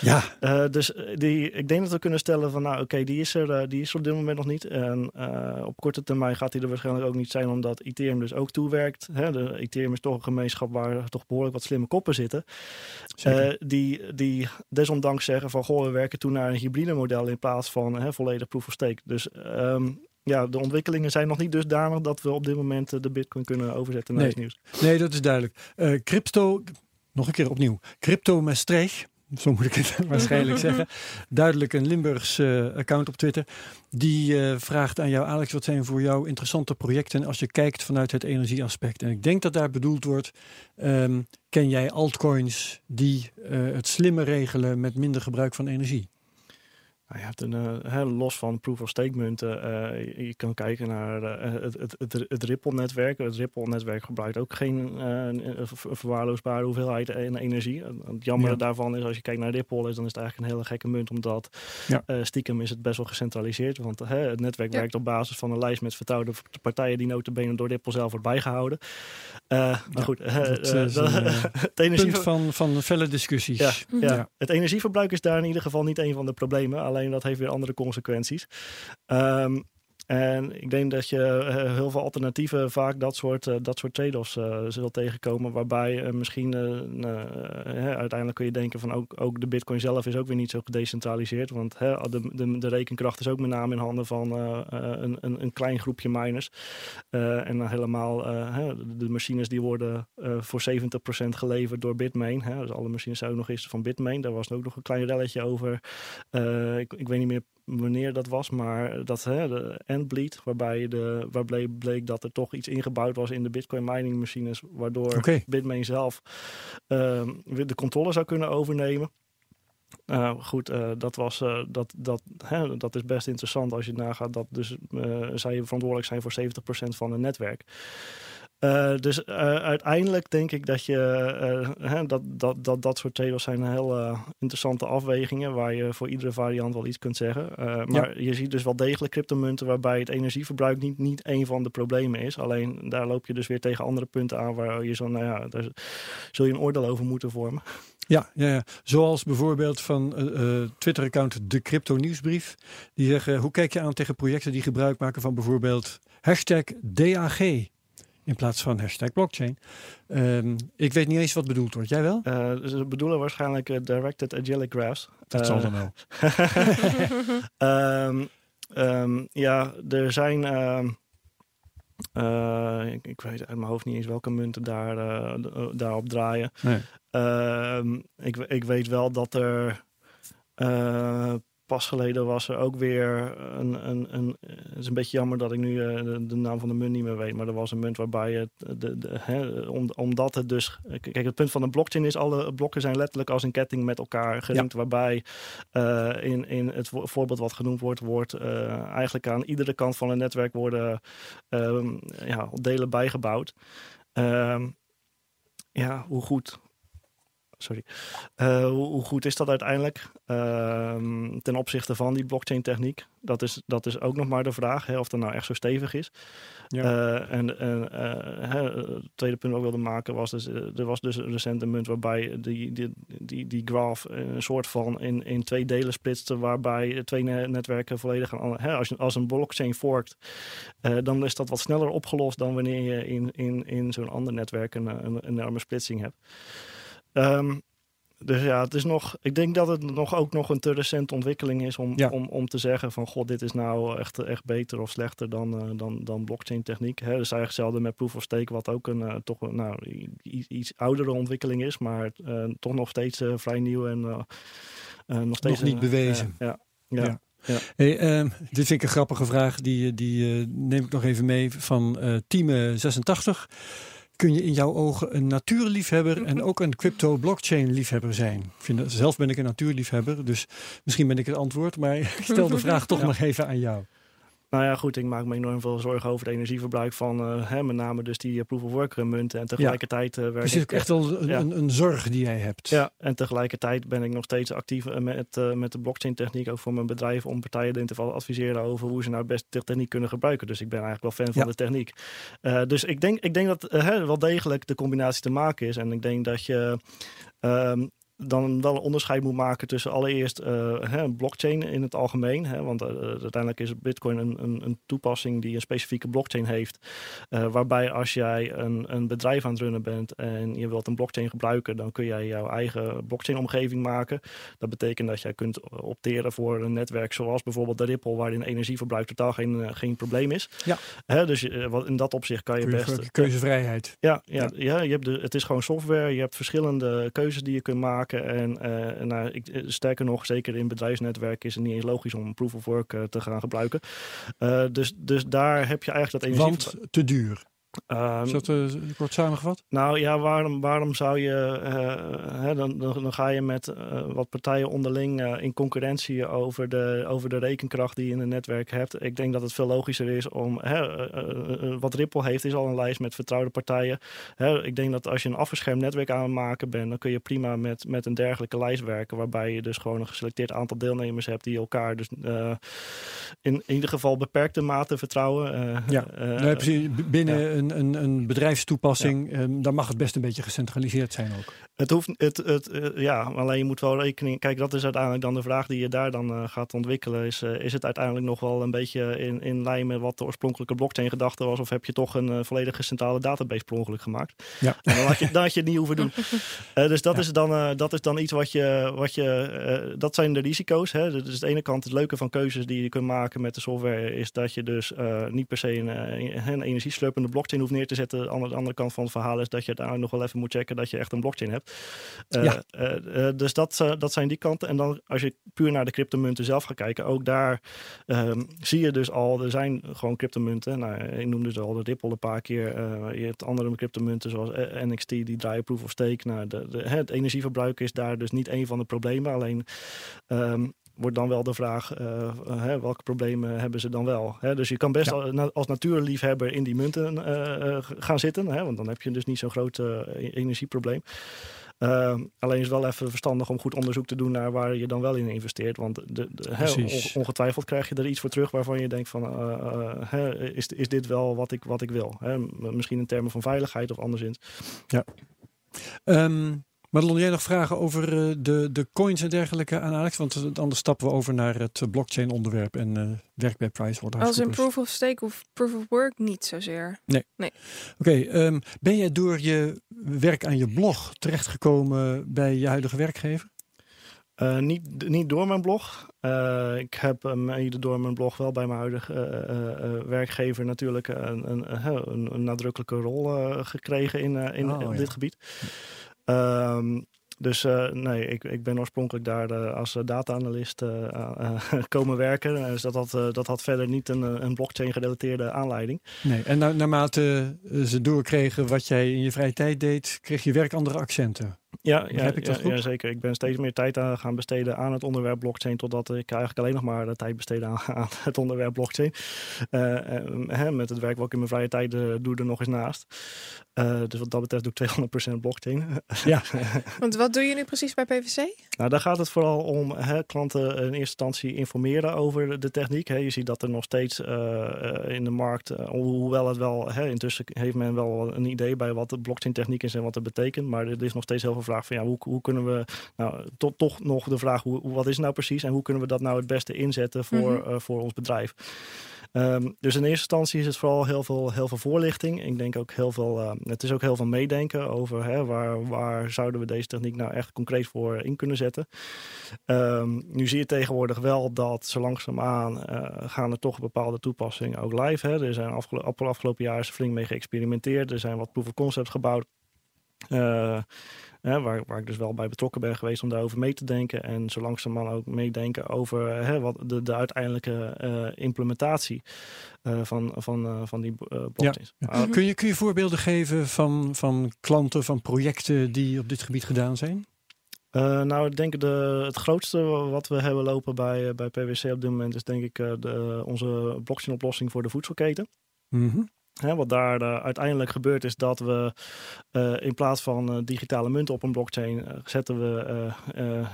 S1: Ja.
S3: Uh, dus die, ik denk dat we kunnen stellen van nou oké, okay, die, is er, uh, die is er op dit moment nog niet. En uh, op korte termijn gaat die er waarschijnlijk ook niet zijn, omdat Ethereum dus ook toewerkt. Hè? De Ethereum is toch een gemeenschap waar toch behoorlijk wat slimme koppen zitten. die, die desondanks zeggen van goh, we werken toen naar een hybride model in plaats van hè, volledig proof of stake. Dus um, ja, de ontwikkelingen zijn nog niet dusdanig dat we op dit moment de bitcoin kunnen overzetten naar
S1: nee.
S3: het nieuws.
S1: Nee, dat is duidelijk. Uh, crypto, nog een keer opnieuw. Crypto Maastricht, zo moet ik het waarschijnlijk zeggen. Duidelijk een Limburgs uh, account op Twitter. Die uh, vraagt aan jou, Alex, wat zijn voor jou interessante projecten als je kijkt vanuit het energieaspect? En ik denk dat daar bedoeld wordt, um, ken jij altcoins die het slimmer regelen met minder gebruik van energie?
S3: Nou, je hebt een, uh, los van proof-of-stake munten, uh, je kan kijken naar uh, het, het, het, het Ripple-netwerk. Het Ripple-netwerk gebruikt ook geen verwaarloosbare hoeveelheid energie. Het jammer ja. daarvan is, als je kijkt naar Ripple, is, dan is het eigenlijk een hele gekke munt, omdat ja. stiekem is het best wel gecentraliseerd. Want het netwerk ja. werkt op basis van een lijst met vertrouwde partijen die notabene door Ripple zelf wordt bijgehouden. maar goed,
S1: dat is het energie punt van, van felle discussies.
S3: Ja, Het energieverbruik is daar in ieder geval niet een van de problemen. Alleen alleen dat heeft weer andere consequenties. Um, en ik denk dat je uh, heel veel alternatieven vaak dat soort, uh, dat soort trade-offs uh, zult tegenkomen. Waarbij misschien uiteindelijk kun je denken van ook, ook de bitcoin zelf is ook weer niet zo gedecentraliseerd. Want de, de, de rekenkracht is ook met name in handen van een, een, een, klein groepje miners. en dan helemaal de machines die worden voor 70% geleverd door Bitmain. Dus alle machines zijn ook nog eens van Bitmain. Daar was ook nog een klein relletje over. ik, ik weet niet meer wanneer dat was, maar dat hè, de endbleed, waarbij de, waar bleek, bleek, dat er toch iets ingebouwd was in de Bitcoin mining machines, waardoor okay. Bitmain zelf uh, de controle zou kunnen overnemen. Uh, goed, uh, dat, was, uh, dat, dat, hè, dat is best interessant als je nagaat dat dus, zij verantwoordelijk zijn voor 70% van het netwerk. Uh, dus uh, uiteindelijk denk ik dat je uh, dat, dat, dat, dat soort trade zijn heel interessante afwegingen waar je voor iedere variant wel iets kunt zeggen. maar ja. je ziet dus wel degelijk cryptomunten waarbij het energieverbruik niet, niet een van de problemen is. Alleen daar loop je dus weer tegen andere punten aan waar je zo, nou ja, daar zul je een oordeel over moeten vormen.
S1: Ja, ja, ja. zoals bijvoorbeeld van Twitter-account De Crypto Nieuwsbrief. Die zeggen, hoe kijk je aan tegen projecten die gebruik maken van bijvoorbeeld hashtag DAG? In plaats van hashtag blockchain. Um, ik weet niet eens wat bedoeld wordt. Jij wel?
S3: Uh, ze bedoelen waarschijnlijk uh, Directed Agilic Graphs.
S1: Dat zal dan wel.
S3: um, um, ja, er zijn... Uh, ik, ik, weet uit mijn hoofd niet eens welke munten daar, daarop draaien. Nee. ik, ik weet wel dat er pas geleden was er ook weer een, een, een. Het is een beetje jammer dat ik nu uh, de, de, naam van de munt niet meer weet. Maar er was een munt waarbij het. De, de, hè, om, omdat het dus. Kijk, het punt van een blockchain is: alle blokken zijn letterlijk als een ketting met elkaar gelinkt. Ja. Waarbij uh, in, in het voorbeeld wat genoemd wordt, wordt uh, eigenlijk aan iedere kant van het netwerk worden um, ja, delen bijgebouwd. Um, ja, hoe goed sorry. Uh, hoe, goed is dat uiteindelijk uh, ten opzichte van die blockchain techniek? Dat is, dat is ook nog maar de vraag, hè, of dat nou echt zo stevig is. Ja. Uh, en het tweede punt wat ik wilde maken was, dus, er was dus recent een munt waarbij die, die, die, die graph een soort van in, in twee delen splitste, waarbij twee netwerken volledig gaan. Hè, als, je, als een blockchain forkt, dan is dat wat sneller opgelost dan wanneer je in, in, in zo'n ander netwerk een, een, een enorme splitsing hebt. Um, dus ja, het is nog. Ik denk dat het nog ook nog een te recente ontwikkeling is om, ja. om, om te zeggen van god, dit is nou echt, echt beter of slechter dan, uh, dan, dan blockchain techniek. Hè, dus eigenlijk hetzelfde met proof of stake, wat ook een uh, toch nou, iets, iets oudere ontwikkeling is, maar uh, toch nog steeds vrij nieuw en nog steeds.
S1: Nog niet bewezen.
S3: ja. ja. ja.
S1: Ja. Hey, uh, dit vind ik een grappige vraag. Die, die uh, neem ik nog even mee van uh, Team 86 kun je in jouw ogen een natuurliefhebber en ook een crypto-blockchain liefhebber zijn? Ik vind, zelf ben ik een natuurliefhebber, dus misschien ben ik het antwoord, maar ik stel de vraag toch ja. nog even aan jou.
S3: Nou ja, goed, ik maak me enorm veel zorgen over het energieverbruik van uh, hè, met name dus die uh, proof of work munten. En tegelijkertijd uh, werk
S1: dus het is echt wel een, ja. een, een, zorg die jij hebt.
S3: Ja, en tegelijkertijd ben ik nog steeds actief met, met de blockchain techniek, ook voor mijn bedrijf, om partijen in te vallen adviseren over hoe ze nou best de techniek kunnen gebruiken. Dus ik ben eigenlijk wel fan van de techniek. dus ik denk, ik denk dat wel degelijk de combinatie te maken is. En ik denk dat je um, dan wel een onderscheid moet maken tussen allereerst uh, hè, blockchain in het algemeen. Hè, want uh, uiteindelijk is Bitcoin een, een, een, toepassing die een specifieke blockchain heeft. Uh, waarbij als jij een, een bedrijf aan het runnen bent en je wilt een blockchain gebruiken, dan kun jij jouw eigen blockchain-omgeving maken. Dat betekent dat jij kunt opteren voor een netwerk zoals bijvoorbeeld de Ripple, waarin energieverbruik totaal geen, geen probleem is.
S1: Ja.
S3: Hè, dus in dat opzicht kan je best.
S1: Keuzevrijheid.
S3: Ja, ja, ja. ja je hebt de, het is gewoon software. Je hebt verschillende keuzes die je kunt maken. En uh, nou, ik, eh, sterker nog, zeker in bedrijfsnetwerken is het niet eens logisch om proof of work te gaan gebruiken. Dus, dus daar heb je eigenlijk dat energie...
S1: Want te duur. Um, is dat uh, kort samengevat?
S3: Nou ja, waarom, waarom zou je... Uh, hè, dan, dan, dan, ga je met uh, wat partijen onderling in concurrentie over de, over de rekenkracht die je in een netwerk hebt. Ik denk dat het veel logischer is om... Hè, wat Ripple heeft is al een lijst met vertrouwde partijen. Hè, ik denk dat als je een afgeschermd netwerk aan het maken bent... dan kun je prima met, met een dergelijke lijst werken. Waarbij je dus gewoon een geselecteerd aantal deelnemers hebt... die elkaar dus in, in ieder geval beperkte mate vertrouwen.
S1: ja, nou, precies. Binnen... Ja een, een, een bedrijfstoepassing, ja. um, dan mag het best een beetje gecentraliseerd zijn ook.
S3: Het hoeft, het, het, uh, ja, alleen je moet wel rekening. Kijk, dat is uiteindelijk dan de vraag die je daar dan uh, gaat ontwikkelen. Is, uh, is het uiteindelijk nog wel een beetje in, in lijn met wat de oorspronkelijke blockchain-gedachte was? Of heb je toch een volledige centrale database per ongeluk gemaakt?
S1: Ja.
S3: En dan, had je, dan had je het niet hoeven doen. dus dat, ja. is dan, dat is dan iets wat je. Wat je dat zijn de risico's. Hè? Dus aan de ene kant het leuke van keuzes die je kunt maken met de software. Is dat je dus niet per se een, een energieslurpende blockchain hoeft neer te zetten. Aan de andere kant van het verhaal is dat je uiteindelijk nog wel even moet checken dat je echt een blockchain hebt. Uh, ja. uh, dus dat, dat zijn die kanten. En dan als je puur naar de cryptomunten zelf gaat kijken, ook daar um, zie je dus al, er zijn gewoon cryptomunten. Nou, ik noemde dus al de Ripple een paar keer. je hebt andere cryptomunten zoals NXT, die draaien proof of stake. Nou, de, de, het energieverbruik is daar dus niet een van de problemen. Alleen um, wordt dan wel de vraag, uh, hè, welke problemen hebben ze dan wel? Hè? Dus je kan best ja. als natuurliefhebber in die munten uh, gaan zitten, hè? want dan heb je dus niet zo'n groot energieprobleem. Uh, alleen is wel even verstandig om goed onderzoek te doen naar waar je dan wel in investeert. Want de, de, ongetwijfeld krijg je er iets voor terug waarvan je denkt van is, is dit wel wat ik, wat ik wil? Misschien in termen van veiligheid of anderszins.
S1: Ja. Um, Madelon, jij nog vragen over uh, de, de coins en dergelijke aan Alex? Want anders stappen we over naar het blockchain onderwerp en uh, werk bij Pricewaterhouse.
S2: Als een proof of stake of proof of work niet zozeer.
S1: Nee.
S2: nee.
S1: Oké, okay, um, ben jij door je werk aan je blog terechtgekomen bij je huidige werkgever?
S3: Uh, niet, niet door mijn blog. Uh, ik heb mede um, door mijn blog wel bij mijn huidige uh, werkgever natuurlijk een, een, een, een nadrukkelijke rol gekregen in, in, oh, dit ja. gebied. Um, dus uh, nee, ik, ik ben oorspronkelijk daar uh, als data-analyst uh, komen werken. Dus dat had, dat had verder niet een, een blockchain-gerelateerde aanleiding.
S1: Nee, en na, naarmate ze doorkregen wat jij in je vrije tijd deed, kreeg je werk andere accenten.
S3: Ja, ja, ik ja, ja, zeker. Ik ben steeds meer tijd aan gaan besteden aan het onderwerp blockchain, totdat ik eigenlijk alleen nog maar de tijd besteed aan, aan het onderwerp blockchain. Uh, uh, met het werk wat ik in mijn vrije tijd uh, doe er nog eens naast. dus wat dat betreft doe ik 200% blockchain.
S1: Ja.
S2: Want wat doe je nu precies bij PwC?
S3: Nou, daar gaat het vooral om hè, klanten in eerste instantie informeren over de techniek. Hè. Je ziet dat er nog steeds in de markt, hoewel het wel, hè, intussen heeft men wel een idee bij wat de blockchain techniek is en wat het betekent, maar er is nog steeds heel veel vraag van ja, hoe, hoe kunnen we nou to, toch nog de vraag hoe, wat is het nou precies en hoe kunnen we dat nou het beste inzetten voor, mm -hmm. uh, voor ons bedrijf. Um, dus in eerste instantie is het vooral heel veel, heel veel voorlichting. Ik denk ook heel veel, uh, het is ook heel veel meedenken over hè, waar, waar zouden we deze techniek nou echt concreet voor in kunnen zetten. Um, nu zie je tegenwoordig wel dat zo langzaamaan uh, gaan er toch bepaalde toepassingen ook live. Hè. Er zijn afgelo afgelopen jaar flink mee geëxperimenteerd. Er zijn wat proof of concepts gebouwd. Uh, Hè, waar, waar ik dus wel bij betrokken ben geweest om daarover mee te denken. En zo langzamerhand ook meedenken over hè, wat de, de uiteindelijke uh, implementatie uh, van, van, uh, van die blockchains.
S1: Ja, ja. kun, je, kun je voorbeelden geven van, van klanten, van projecten die op dit gebied gedaan zijn?
S3: Uh, nou, ik denk de, het grootste wat we hebben lopen bij, bij PwC op dit moment is denk ik de, onze blockchain oplossing voor de voedselketen.
S1: Mm -hmm.
S3: He, wat daar uh, uiteindelijk gebeurt is dat we uh, in plaats van uh, digitale munten op een blockchain zetten we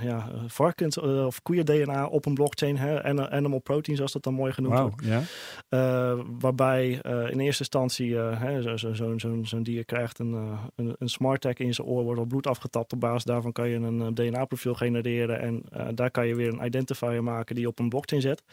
S3: ja, varkens of koeien DNA op een blockchain. He, animal protein zoals dat dan mooi genoemd
S1: wow,
S3: wordt.
S1: Yeah.
S3: waarbij in eerste instantie zo'n zo, zo, zo, zo dier krijgt een, een, een smart tag in zijn oor, wordt al bloed afgetapt. Op basis daarvan kan je een DNA profiel genereren en daar kan je weer een identifier maken die je op een blockchain zet.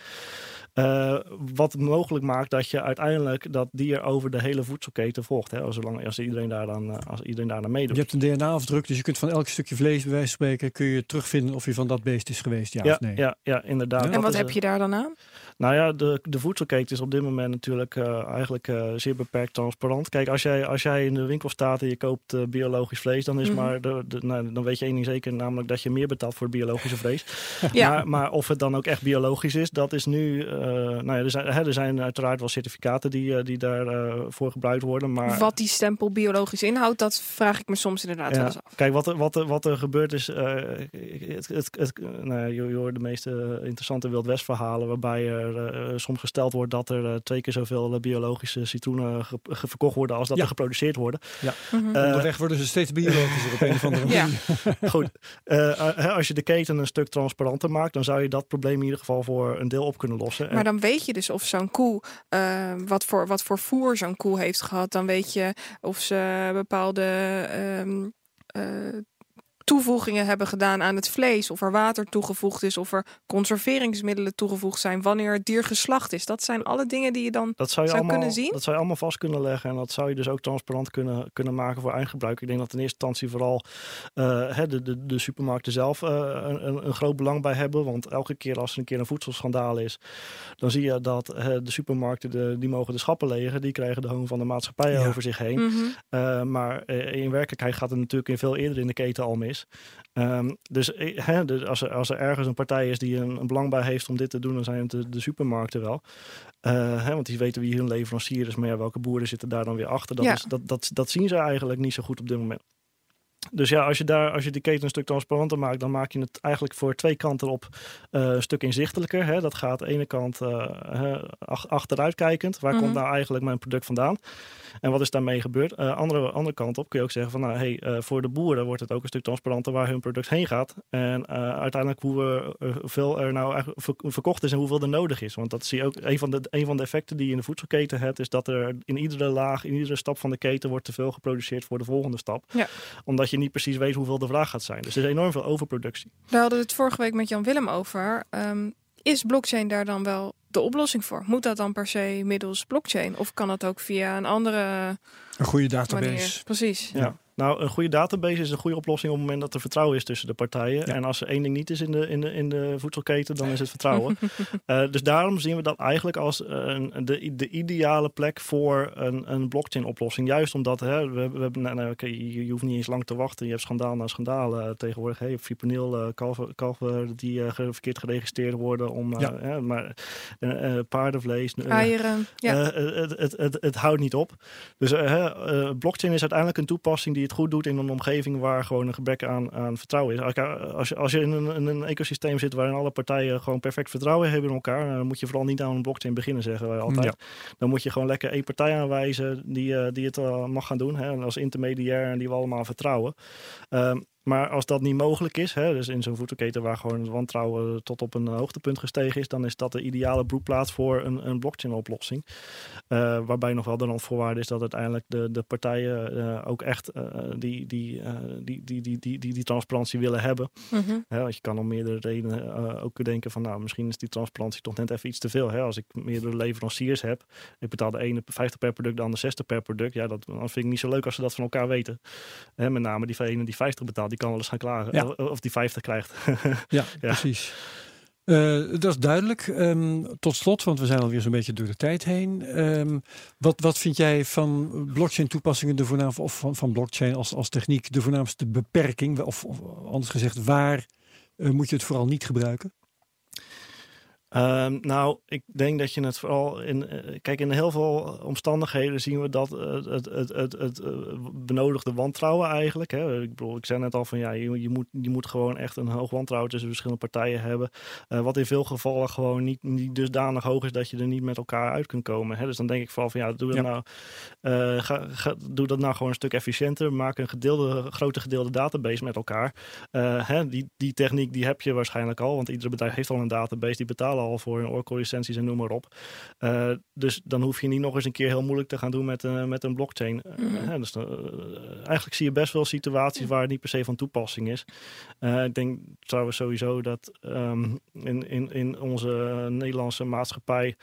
S3: Wat mogelijk maakt dat je uiteindelijk dat dier over de hele voedselketen volgt. Hè, als, zolang, als, iedereen daar dan, als iedereen daar dan meedoet.
S1: Je hebt een DNA-afdruk, dus je kunt van elk stukje vlees, bij wijze van spreken, kun je terugvinden of je van dat beest is geweest, ja,
S3: ja
S1: of nee.
S3: Ja, ja inderdaad.
S2: En wat heb je daar dan aan?
S3: Nou ja, de, de voedselketen is op dit moment natuurlijk uh, eigenlijk uh, zeer beperkt transparant. Kijk, als jij, als jij in de winkel staat en je koopt uh, biologisch vlees, dan is mm -hmm. maar de, de, nou, dan weet je één ding zeker, namelijk dat je meer betaalt voor biologische vlees.
S2: ja.
S3: maar, maar of het dan ook echt biologisch is, dat is nu. nou ja, er zijn, hè, er zijn uiteraard wel certificaten die, die daarvoor gebruikt worden. Maar...
S2: Wat die stempel biologisch inhoudt, dat vraag ik me soms inderdaad
S3: ja.
S2: wel eens af.
S3: Kijk, wat er, wat er, wat er gebeurt is, het, het, het, nou, je, je hoort de meeste interessante Wildwest verhalen waarbij er soms gesteld wordt dat er uh, twee keer zoveel biologische citroenen ge ge verkocht worden als dat
S1: ja.
S3: er geproduceerd worden.
S1: Ja. Mm -hmm. uh, Onderweg worden ze steeds biologischer op een of andere manier.
S3: Ja. Goed, uh, als je de keten een stuk transparanter maakt, dan zou je dat probleem in ieder geval voor een deel op kunnen lossen.
S2: Maar dan weet je dus of zo'n koe, wat, voor, wat voor voer zo'n koe heeft gehad. Dan weet je of ze bepaalde... Um, toevoegingen hebben gedaan aan het vlees, of er water toegevoegd is, of er conserveringsmiddelen toegevoegd zijn wanneer het dier geslacht is. Dat zijn alle dingen die je dan
S3: dat zou, je
S2: zou
S3: allemaal,
S2: kunnen zien.
S3: Dat zou je allemaal vast kunnen leggen en dat zou je dus ook transparant kunnen, kunnen maken voor eindgebruik. Ik denk dat in eerste instantie vooral uh, de, de, de supermarkten zelf uh, een, een, groot belang bij hebben. Want elke keer als er een keer een voedselschandaal is, dan zie je dat uh, de supermarkten de, die mogen de schappen legen. Die krijgen de hoon van de maatschappij ja. over zich heen.
S2: Mhm.
S3: Uh, maar in werkelijkheid gaat het natuurlijk in veel eerder in de keten al mis. Um, dus, hè, dus als, er, als er ergens een partij is die een, een, belang bij heeft om dit te doen, dan zijn het de, de supermarkten wel. Uh, hè, want die weten wie hun leverancier is, maar ja, welke boeren zitten daar dan weer achter? Dat,
S2: Ja.
S3: is, dat, dat, dat zien ze eigenlijk niet zo goed op dit moment. Dus ja, als je, daar, als je die keten een stuk transparanter maakt, dan maak je het eigenlijk voor twee kanten op uh, een stuk inzichtelijker. Hè. Dat gaat aan de ene kant uh, achteruitkijkend. Waar
S2: Mhm.
S3: komt nou eigenlijk mijn product vandaan? En wat is daarmee gebeurd? Uh, andere, andere kant op kun je ook zeggen van nou, hey, voor de boeren wordt het ook een stuk transparanter waar hun product heen gaat. En uiteindelijk hoeveel er nou eigenlijk verkocht is en hoeveel er nodig is. Want dat zie je ook, een van, de, een van de effecten die je in de voedselketen hebt, is dat er in iedere laag, in iedere stap van de keten wordt te veel geproduceerd voor de volgende stap.
S2: Ja.
S3: Omdat je niet precies weet hoeveel de vraag gaat zijn. Dus er is enorm veel overproductie.
S2: Daar hadden we het vorige week met Jan Willem over. Um, is blockchain daar dan wel de oplossing voor? Moet dat dan per se middels blockchain? Of kan dat ook via een andere
S1: Een goede database.
S2: manier? Precies.
S3: Ja. Nou, een goede database is een goede oplossing op het moment dat er vertrouwen is tussen de partijen. Ja. En als er één ding niet is in de, in de, in de voedselketen, dan is het vertrouwen. uh, dus daarom zien we dat eigenlijk als uh, de, de ideale plek voor een, een blockchain-oplossing. Juist omdat hè, we, we hebben, nou, okay, je, je, hoeft niet eens lang te wachten. Je hebt schandaal na schandaal uh, tegenwoordig. Hey, fipronil, kalven, kalven die verkeerd geregistreerd worden om ja. maar, paardenvlees.
S2: Eieren. Ja.
S3: Het, het, het, het, houdt niet op. Dus blockchain is uiteindelijk een toepassing die het goed doet in een omgeving waar gewoon een gebrek aan, aan vertrouwen is. Als je, als je in, een, in een ecosysteem zit waarin alle partijen gewoon perfect vertrouwen hebben in elkaar, dan moet je vooral niet aan een blockchain beginnen, zeggen wij altijd. Ja. Dan moet je gewoon lekker één partij aanwijzen die, die het uh, mag gaan doen. Hè, als intermediair en die we allemaal vertrouwen. Um, maar als dat niet mogelijk is, hè, dus in zo'n voedselketen waar gewoon het wantrouwen tot op een hoogtepunt gestegen is, dan is dat de ideale broedplaats voor een, een blockchain-oplossing. Eh, waarbij nog wel de randvoorwaarde is dat uiteindelijk de, de partijen eh, ook echt eh, die, die, die, die, die, die, die, transparantie willen hebben.
S2: Mhm.
S3: Hè, want je kan om meerdere redenen ook denken van, nou, misschien is die transparantie toch net even iets te veel. Hè? Als ik meerdere leveranciers heb, ik betaal de ene 50 per product, de ander 60 per product. Ja, dat dan vind ik niet zo leuk als ze dat van elkaar weten. Hè, met name die van ene die 50 betaalt die kan wel eens gaan klagen.
S1: Ja.
S3: Of die 50 krijgt.
S1: ja, precies. Uh, dat is duidelijk. Um, tot slot, want we zijn alweer zo'n beetje door de tijd heen. Um, wat, wat vind jij van blockchain toepassingen de voornaamste, of van, van blockchain als, als techniek de voornaamste beperking? Of, of anders gezegd, waar uh, moet je het vooral niet gebruiken?
S3: Um, nou, ik denk dat je het vooral in. Uh, kijk, in heel veel omstandigheden zien we dat uh, het, het, het, het uh, benodigde wantrouwen eigenlijk. Hè. Ik bedoel, ik zei net al van ja, je, je, moet, je moet gewoon echt een hoog wantrouwen tussen verschillende partijen hebben. Wat in veel gevallen gewoon niet, niet dusdanig hoog is dat je er niet met elkaar uit kunt komen. Hè. Dus dan denk ik vooral van ja, doe dat, ja. nou, ga, ga, doe dat nou gewoon een stuk efficiënter. Maak een gedeelde, grote gedeelde database met elkaar. Hè, die, die techniek die heb je waarschijnlijk al, want ieder bedrijf heeft al een database, die betalen al voor hun Oracle licenties en noem maar op. Uh, dus dan hoef je niet nog eens een keer heel moeilijk te gaan doen met, uh, met een blockchain. Uh, dus, eigenlijk zie je best wel situaties waar het niet per se van toepassing is. ik denk trouwens sowieso dat um, in, in, in onze Nederlandse maatschappij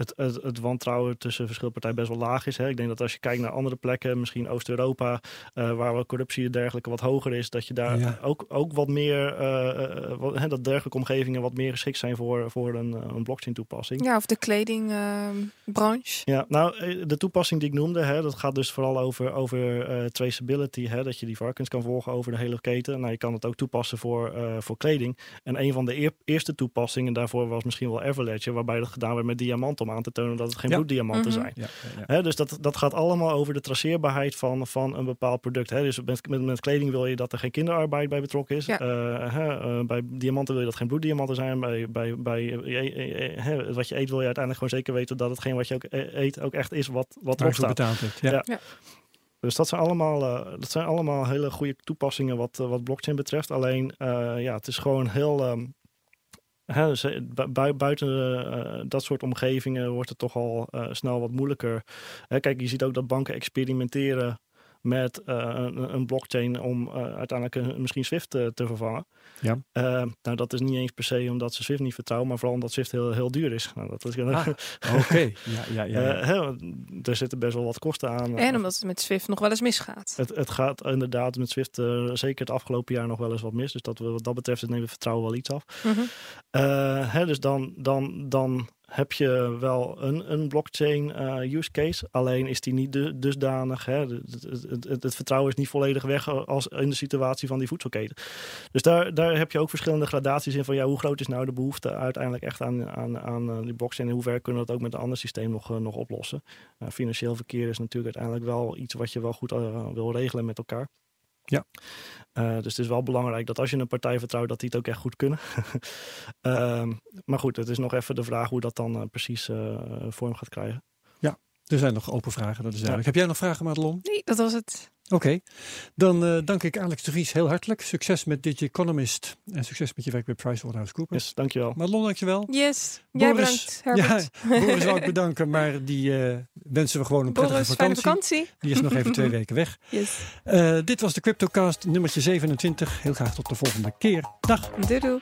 S3: het, het, het, wantrouwen tussen verschillende partijen best wel laag is. Hè. Ik denk dat als je kijkt naar andere plekken, misschien Oost-Europa, uh, waar wel corruptie en dergelijke wat hoger is, dat je daar ja. ook, ook wat meer, uh, uh, wat, hè, dat dergelijke omgevingen wat meer geschikt zijn voor, voor een, een blockchain toepassing.
S2: Ja, of de kledingbranche.
S3: ja, nou, de toepassing die ik noemde, hè, dat gaat dus vooral over, over traceability, hè, dat je die varkens kan volgen over de hele keten. Nou, je kan het ook toepassen voor, voor kleding. En een van de eer, eerste toepassingen daarvoor was misschien wel Everledger, waarbij dat gedaan werd met diamanten om aan te tonen dat het geen ja. bloeddiamanten
S2: Mhm.
S3: zijn.
S1: Ja, ja,
S3: He, dus dat, dat gaat allemaal over de traceerbaarheid van, van een bepaald product. He, dus met, met, met, kleding wil je dat er geen kinderarbeid bij betrokken is.
S2: Ja.
S3: Uh, uh, bij diamanten wil je dat geen bloeddiamanten zijn. Bij, bij, bij uh, wat je eet wil je uiteindelijk gewoon zeker weten dat hetgeen wat je ook eet ook echt is wat, wat erop staat.
S1: Ja.
S3: ja. Dus dat zijn allemaal, uh, dat zijn allemaal hele goede toepassingen wat, uh, wat blockchain betreft. Alleen, uh, ja, het is gewoon heel. Um, He, dus bu buiten uh, dat soort omgevingen wordt het toch al uh, snel wat moeilijker. He, kijk, je ziet ook dat banken experimenteren met een, een, blockchain om uiteindelijk misschien Swift te vervangen.
S1: Ja.
S3: nou, dat is niet eens per se omdat ze Swift niet vertrouwen, maar vooral omdat Swift heel, heel duur is. Nou, dat is
S1: ah, Oké, ja, ja, ja.
S3: ja. er zitten best wel wat kosten aan.
S2: En omdat het met Swift nog wel eens misgaat.
S3: Het, het gaat inderdaad met Swift zeker het afgelopen jaar nog wel eens wat mis. Dus dat we, wat dat betreft nemen we vertrouwen wel iets af.
S2: Mm
S3: hè, dus dan, dan, dan heb je wel een, een blockchain uh, use case. Alleen is die niet dusdanig. Hè? Het, het, het, vertrouwen is niet volledig weg als in de situatie van die voedselketen. Dus daar, daar heb je ook verschillende gradaties in van ja, hoe groot is nou de behoefte uiteindelijk echt aan, aan, aan eh, die blockchain en hoe ver kunnen we dat ook met een ander systeem nog, nog oplossen. financieel verkeer is natuurlijk uiteindelijk wel iets wat je wel goed wil regelen met elkaar.
S1: Ja.
S3: Uh, dus het is wel belangrijk dat als je een partij vertrouwt, dat die het ook echt goed kunnen. uh, maar goed, het is nog even de vraag hoe dat dan uh, precies eh, vorm gaat krijgen.
S1: Er zijn nog open vragen, dat is duidelijk. Ja. Heb jij nog vragen, Madelon?
S2: Nee, dat was het.
S1: Oké, dan uh, dank ik Alex de Vries heel hartelijk. Succes met Digi Economist en succes met je werk bij PricewaterhouseCoopers.
S3: Yes, dankjewel.
S1: Madelon, dankjewel.
S2: Yes, jij bedankt Herbert.
S1: Ja, Boris zou ik bedanken, maar die uh, wensen we gewoon een
S2: Boris,
S1: prettige vakantie.
S2: vakantie.
S1: Die is nog even twee weken weg.
S2: Yes.
S1: Uh, dit was de CryptoCast nummertje 27. Heel graag tot de volgende keer. Dag.
S2: Doei doei.